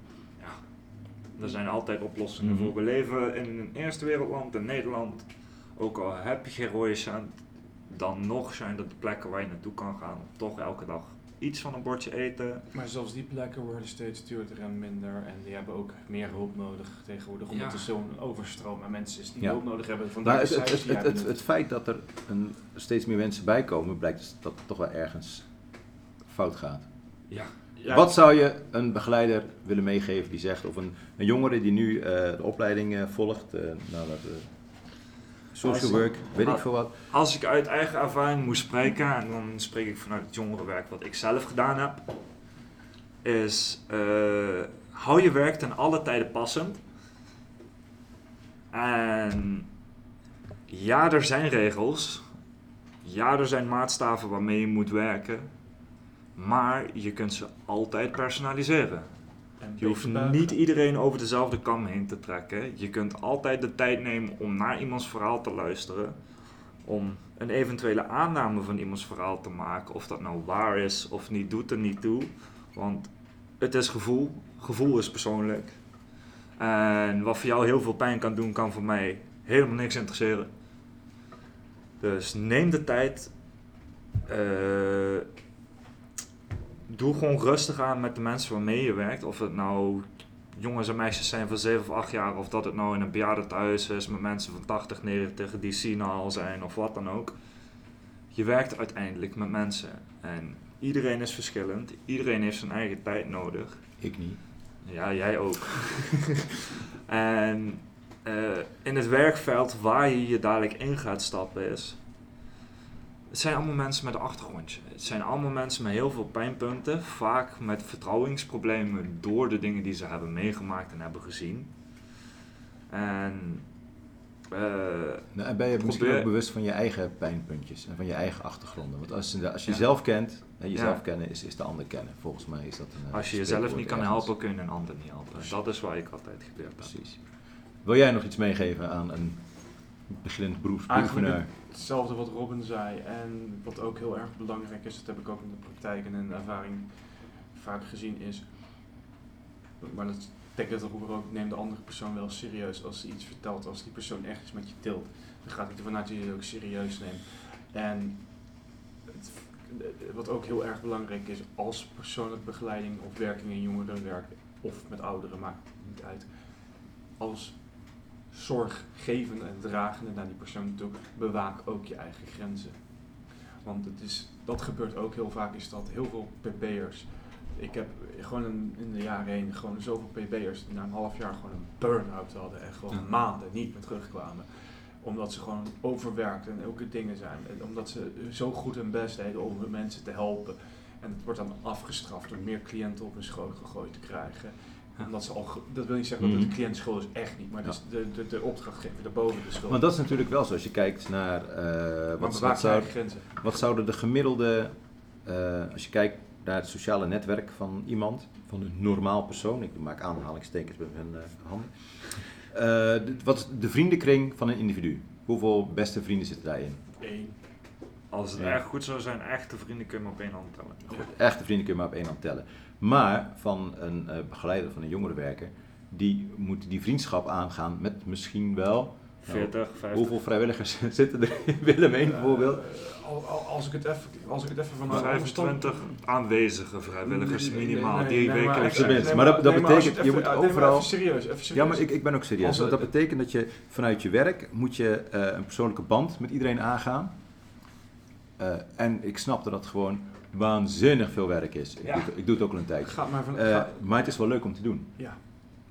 Er zijn altijd oplossingen Mhm. voor. We leven in een eerste wereldland, in Nederland. Ook al heb je geen rode cent, dan nog zijn er de plekken waar je naartoe kan gaan. Toch elke dag iets van een bordje eten. Maar zelfs die plekken worden steeds duurder en minder. En die hebben ook meer hulp nodig tegenwoordig. Omdat Ja. er zo'n overstroom aan mensen is die Ja. hulp nodig hebben. Maar de het, het, het, het feit dat er een, steeds meer mensen bijkomen, blijkt dus dat het toch wel ergens fout gaat. Ja. Wat zou je een begeleider willen meegeven die zegt, of een, een jongere die nu eh, de opleiding eh, volgt, eh nou, dat, social work, weet ik veel wat. Als ik uit eigen ervaring moest spreken, en dan spreek ik vanuit het jongerenwerk wat ik zelf gedaan heb. is hou je werk ten alle tijden passend. En ja, er zijn regels. Ja, er zijn maatstaven waarmee je moet werken. Maar je kunt ze altijd personaliseren. En Je hoeft niet iedereen over dezelfde kam heen te trekken. Je kunt altijd de tijd nemen om naar iemands verhaal te luisteren. Om een eventuele aanname van iemands verhaal te maken. Of dat nou waar is of niet, doet er niet toe. Want het is gevoel. Gevoel is persoonlijk. En wat voor jou heel veel pijn kan doen, kan voor mij helemaal niks interesseren. Dus neem de tijd. Eh, doe gewoon rustig aan met de mensen waarmee je werkt. Of het nou jongens en meisjes zijn van 7 of 8 jaar, of dat het nou in een bejaardentehuis is met mensen van 80, 90 die sinaal zijn of wat dan ook. Je werkt uiteindelijk met mensen. En iedereen is verschillend. Iedereen heeft zijn eigen tijd nodig. Ik niet. Ja, jij ook. en eh, in het werkveld waar je je dadelijk in gaat stappen is. Het zijn allemaal mensen met een achtergrondje. Het zijn allemaal mensen met heel veel pijnpunten. Vaak met vertrouwingsproblemen door de dingen die ze hebben meegemaakt en hebben gezien. En eh, Nou, en ben je misschien ook bewust van je eigen pijnpuntjes en van je eigen achtergronden? Want als, je- als je Ja. jezelf kent, en jezelf Ja. kennen is, is de ander kennen. Volgens mij is dat een. eh, als je jezelf niet kan helpen, kun je een ander niet helpen. Dat is waar ik altijd geleerd heb. Precies. Wil jij nog iets meegeven aan een beginnend beroepsbeoefenaar? Hetzelfde wat Robin zei. En wat ook heel erg belangrijk is, dat heb ik ook in de praktijk en in de ervaring vaak gezien, is. Maar dat ik dat Robin ook, neem de andere persoon wel serieus als hij iets vertelt. Als die persoon echt iets met je deelt, dan gaat hij ervan uit dat je het ook serieus neemt. En het, wat ook heel erg belangrijk is, als persoonlijke begeleiding of werking in jongerenwerk of met ouderen, maakt niet uit. Als zorggevende en dragende naar die persoon toe, bewaak ook je eigen grenzen. Want het is, dat gebeurt ook heel vaak, is dat heel veel pp'ers. Ik heb gewoon een, in de jaren heen gewoon zoveel pp'ers die na een half jaar gewoon een burn-out hadden en gewoon Ja. maanden niet meer terugkwamen. Omdat ze gewoon overwerkt en ook dingen zijn. En omdat ze zo goed hun best deden om de mensen te helpen. En het wordt dan afgestraft door meer cliënten op hun schoot gegooid te krijgen. Omdat ze al, dat wil niet zeggen dat Mhm. de cliënt schuld is, echt niet. Maar dus de, de, de opdrachtgever daarboven de schuld. Want dat is natuurlijk wel zo. Als je kijkt naar eh, maar wat, wat, je zou, wat zouden de gemiddelde, eh, als je kijkt naar het sociale netwerk van iemand, van een normaal persoon, ik maak aanhalingstekens met mijn eh, handen. Eh, de- wat is de vriendenkring van een individu? Hoeveel beste vrienden zitten daarin? Eén. Als het Ja. erg goed zou zijn, echte vrienden kun je maar op één hand tellen. Echte vrienden kun je maar op één hand tellen. Maar van een eh, begeleider, van een jongerenwerker, die moet die vriendschap aangaan met misschien wel... nou, 40, 50. hoeveel vrijwilligers zitten er in Willem 1 bijvoorbeeld? Eh, al- al- als ik het even, als ik het even van een 25 aanwezige vrijwilligers Nee, nee, minimaal nee, die nee, maar wekelijks mensen. Maar dat- dat betekent, je even- moet maar overal- Even serieus, even serieus. Ja, maar ik, ik ben ook serieus. Want dat betekent dat je vanuit je werk moet je eh, een persoonlijke band met iedereen aangaan. Eh, en ik snap dat dat gewoon waanzinnig veel werk is. Ik, Ja. doe, het- ik doe het ook al een tijdje. Ga maar van. Eh, ga- maar het is wel leuk om te doen. ja.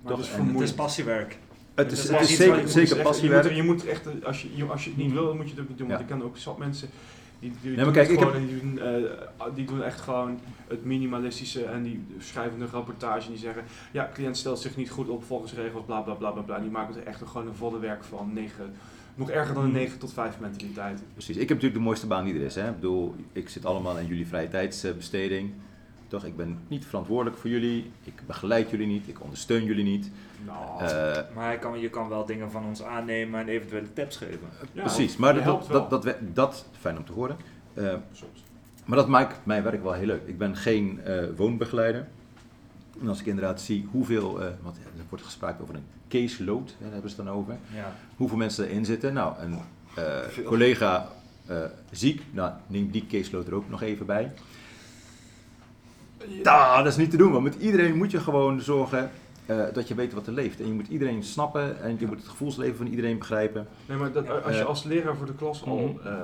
Maar toch, het is Het is passiewerk. Het is, is het is iets zeker, waar je zeker Je moet, passiewerk. je moet echt, als je, als je het niet wil, dan moet je het ook niet doen. Want ik ken ook zat mensen die, die, maar doen kijk, het ik gewoon die doen, eh, die doen echt gewoon het minimalistische en die schrijven een rapportage en die zeggen, ja, cliënt stelt zich niet goed op volgens regels, bla bla bla bla bla. En die maken er echt een, gewoon een volle werk van. Negen, nog erger dan een 9 tot 5 mentaliteit. Precies. Ik heb natuurlijk de mooiste baan die er is. Hè. Ik bedoel, ik zit allemaal aan jullie vrije tijdsbesteding. Toch, ik ben niet verantwoordelijk voor jullie. Ik begeleid jullie niet. Ik ondersteun jullie niet. Nou, Eh, Maar je kan, je kan wel dingen van ons aannemen en eventuele tips geven. ja, precies. Maar dat, dat, dat, dat, dat, fijn om te horen. Eh, Soms. Maar dat maakt mijn werk wel heel leuk. Ik ben geen eh, woonbegeleider. En als ik inderdaad zie hoeveel, eh want er wordt gesproken over een caseload, daar hebben ze het dan over. Ja. Hoeveel mensen erin zitten. Nou, een eh, collega eh, ziek, nou, neem die caseload er ook nog even bij. Da, dat is niet te doen, want met iedereen moet je gewoon zorgen eh, dat je weet wat er leeft. En je moet iedereen snappen en je moet het gevoelsleven van iedereen begrijpen. Nee, maar dat, als je als leraar voor de klas al, mhm. eh,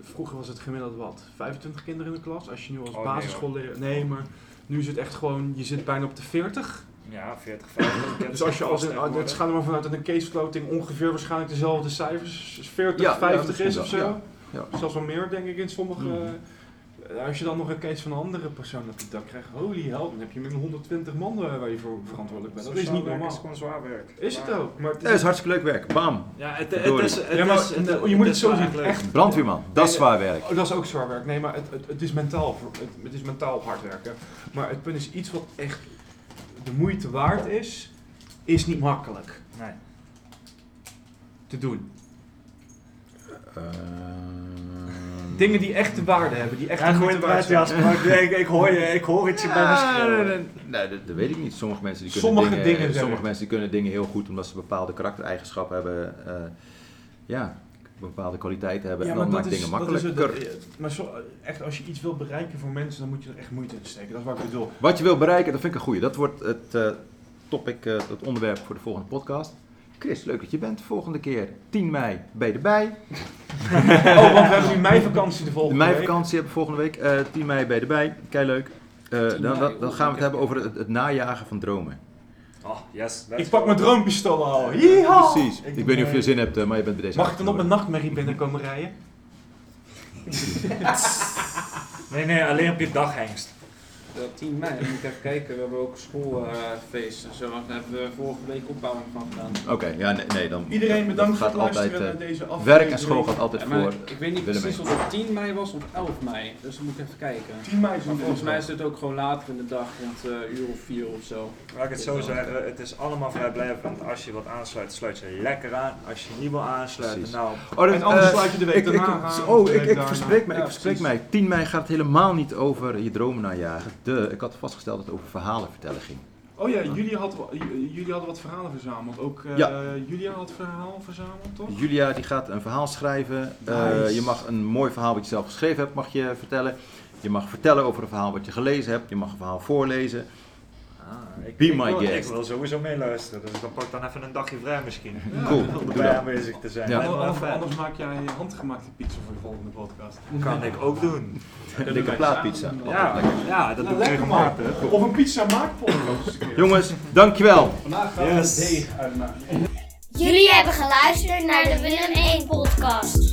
vroeger was het gemiddeld wat, 25 kinderen in de klas. Als je nu als Oh, nee, basisschoolleraar, nee, maar nu is het echt gewoon, je zit bijna op de 40. Ja, 40, 50. Dus als je als een, het gaat er maar vanuit dat een casefloating ongeveer waarschijnlijk dezelfde cijfers, 40, Ja, ja, 50 misschien is of zo. ja, ja. Zelfs wel meer denk ik in sommige. Mhm. Eh, Als je dan nog een case van een andere persoon op je dak krijgt, holy hell, dan heb je met 120 man eh, waar je voor verantwoordelijk bent. Dat is niet normaal. is gewoon zwaar werk. Is het ook? Maar het is hartstikke leuk werk. Bam. Ja, het, het is... Het Ja, maar is, het, je moet het zo zien, echt. Brandweerman, dat is zwaar werk. Oh, dat is ook zwaar werk. Nee, maar het, het, het is mentaal. Het, het is mentaal hard werken. Maar het punt is iets wat echt de moeite waard is, is niet makkelijk Nee. te doen. Ehm, Dingen die echt de waarde hebben, die echt Ja, de moeite waard zijn. ja, maar ik, ik hoor je, ik hoor het je bij me Ja, schreeuwen. nee, nee, nee, dat, dat weet ik niet. Sommige mensen die kunnen Sommige dingen, sommige mensen die kunnen dingen heel goed omdat ze bepaalde karaktereigenschappen hebben. eh, ja, bepaalde kwaliteiten hebben. en dan maakt dingen is makkelijker. eh, maar zo, echt, als je iets wil bereiken voor mensen, dan moet je er echt moeite in steken. Dat is wat ik bedoel. Wat je wil bereiken, dat vind ik een goeie. Dat wordt het eh, topic, eh, het onderwerp voor de volgende podcast. Chris, leuk dat je bent. Volgende keer 10 mei ben je erbij. Oh, want we hebben nu meivakantie de De volgende week. meivakantie hebben we volgende week. eh 10 mei ben je erbij. Kei leuk. Eh, 10 dan, dan, dan gaan we het hebben heb- over het, het najagen van dromen. Oh, yes. let's Ik pak mijn droompistool al. Yeehaw! Precies. Ik, Ik weet niet of je ben, zin hebt, eh, maar je bent bij deze Mag ik dan op mijn nachtmerrie binnenkomen rijden? Nee, nee, alleen op je daghengst. Ja, 10 mei, moet ik even kijken. We hebben ook schoolfeest en zo. Daar hebben we vorige week opbouwing van gedaan. Oké, ja, nee, nee, dan... Iedereen bedankt voor het altijd, luisteren eh, naar deze aflevering. Werk en school gaat altijd Ja, maar voor. ik weet niet Willem precies of het 10 mei was of 11 mei. Dus dan moet ik even kijken. 10 mei is Maar volgens mij is het. ook gewoon later in de dag, rond een uur of vier of zo. Laat ik het zo zeggen, het is allemaal vrijblijvend. Als je wat aansluit, sluit je lekker aan. Als je niet wil aansluiten, nou, Oh, dat- En anders eh, sluit je de week ik, ik, daarna aan, oh, ik, ik verspreek mij. Ja, ik verspreek mij. 10 mei gaat het helemaal niet over je dromen najagen. De, ik had vastgesteld dat het over verhalen vertellen ging. Oh ja, jullie hadden, jullie hadden wat verhalen verzameld. Ook eh, Ja. Julia had verhaal verzameld, toch? Julia die gaat een verhaal schrijven. Eh, je mag een mooi verhaal wat je zelf geschreven hebt, mag je vertellen. Je mag vertellen over een verhaal wat je gelezen hebt. Je mag een verhaal voorlezen. Ah, ik, Be ik my wil, guest. Ik wil sowieso meeluisteren, dus dan pak ik dan even een dagje vrij misschien. Cool, Om erbij aanwezig te zijn. Ja. Anders, maak jij handgemaakte pizza voor de volgende podcast. kan ik ook doen. Dikke plaatpizza. Ja, ja dat doe ik regelmatig. Of een pizza maakpodcast. Jongens, dankjewel. Vandaag gaan Yes. we een deeg uitmaken. Jullie hebben geluisterd naar de Willem 1 podcast.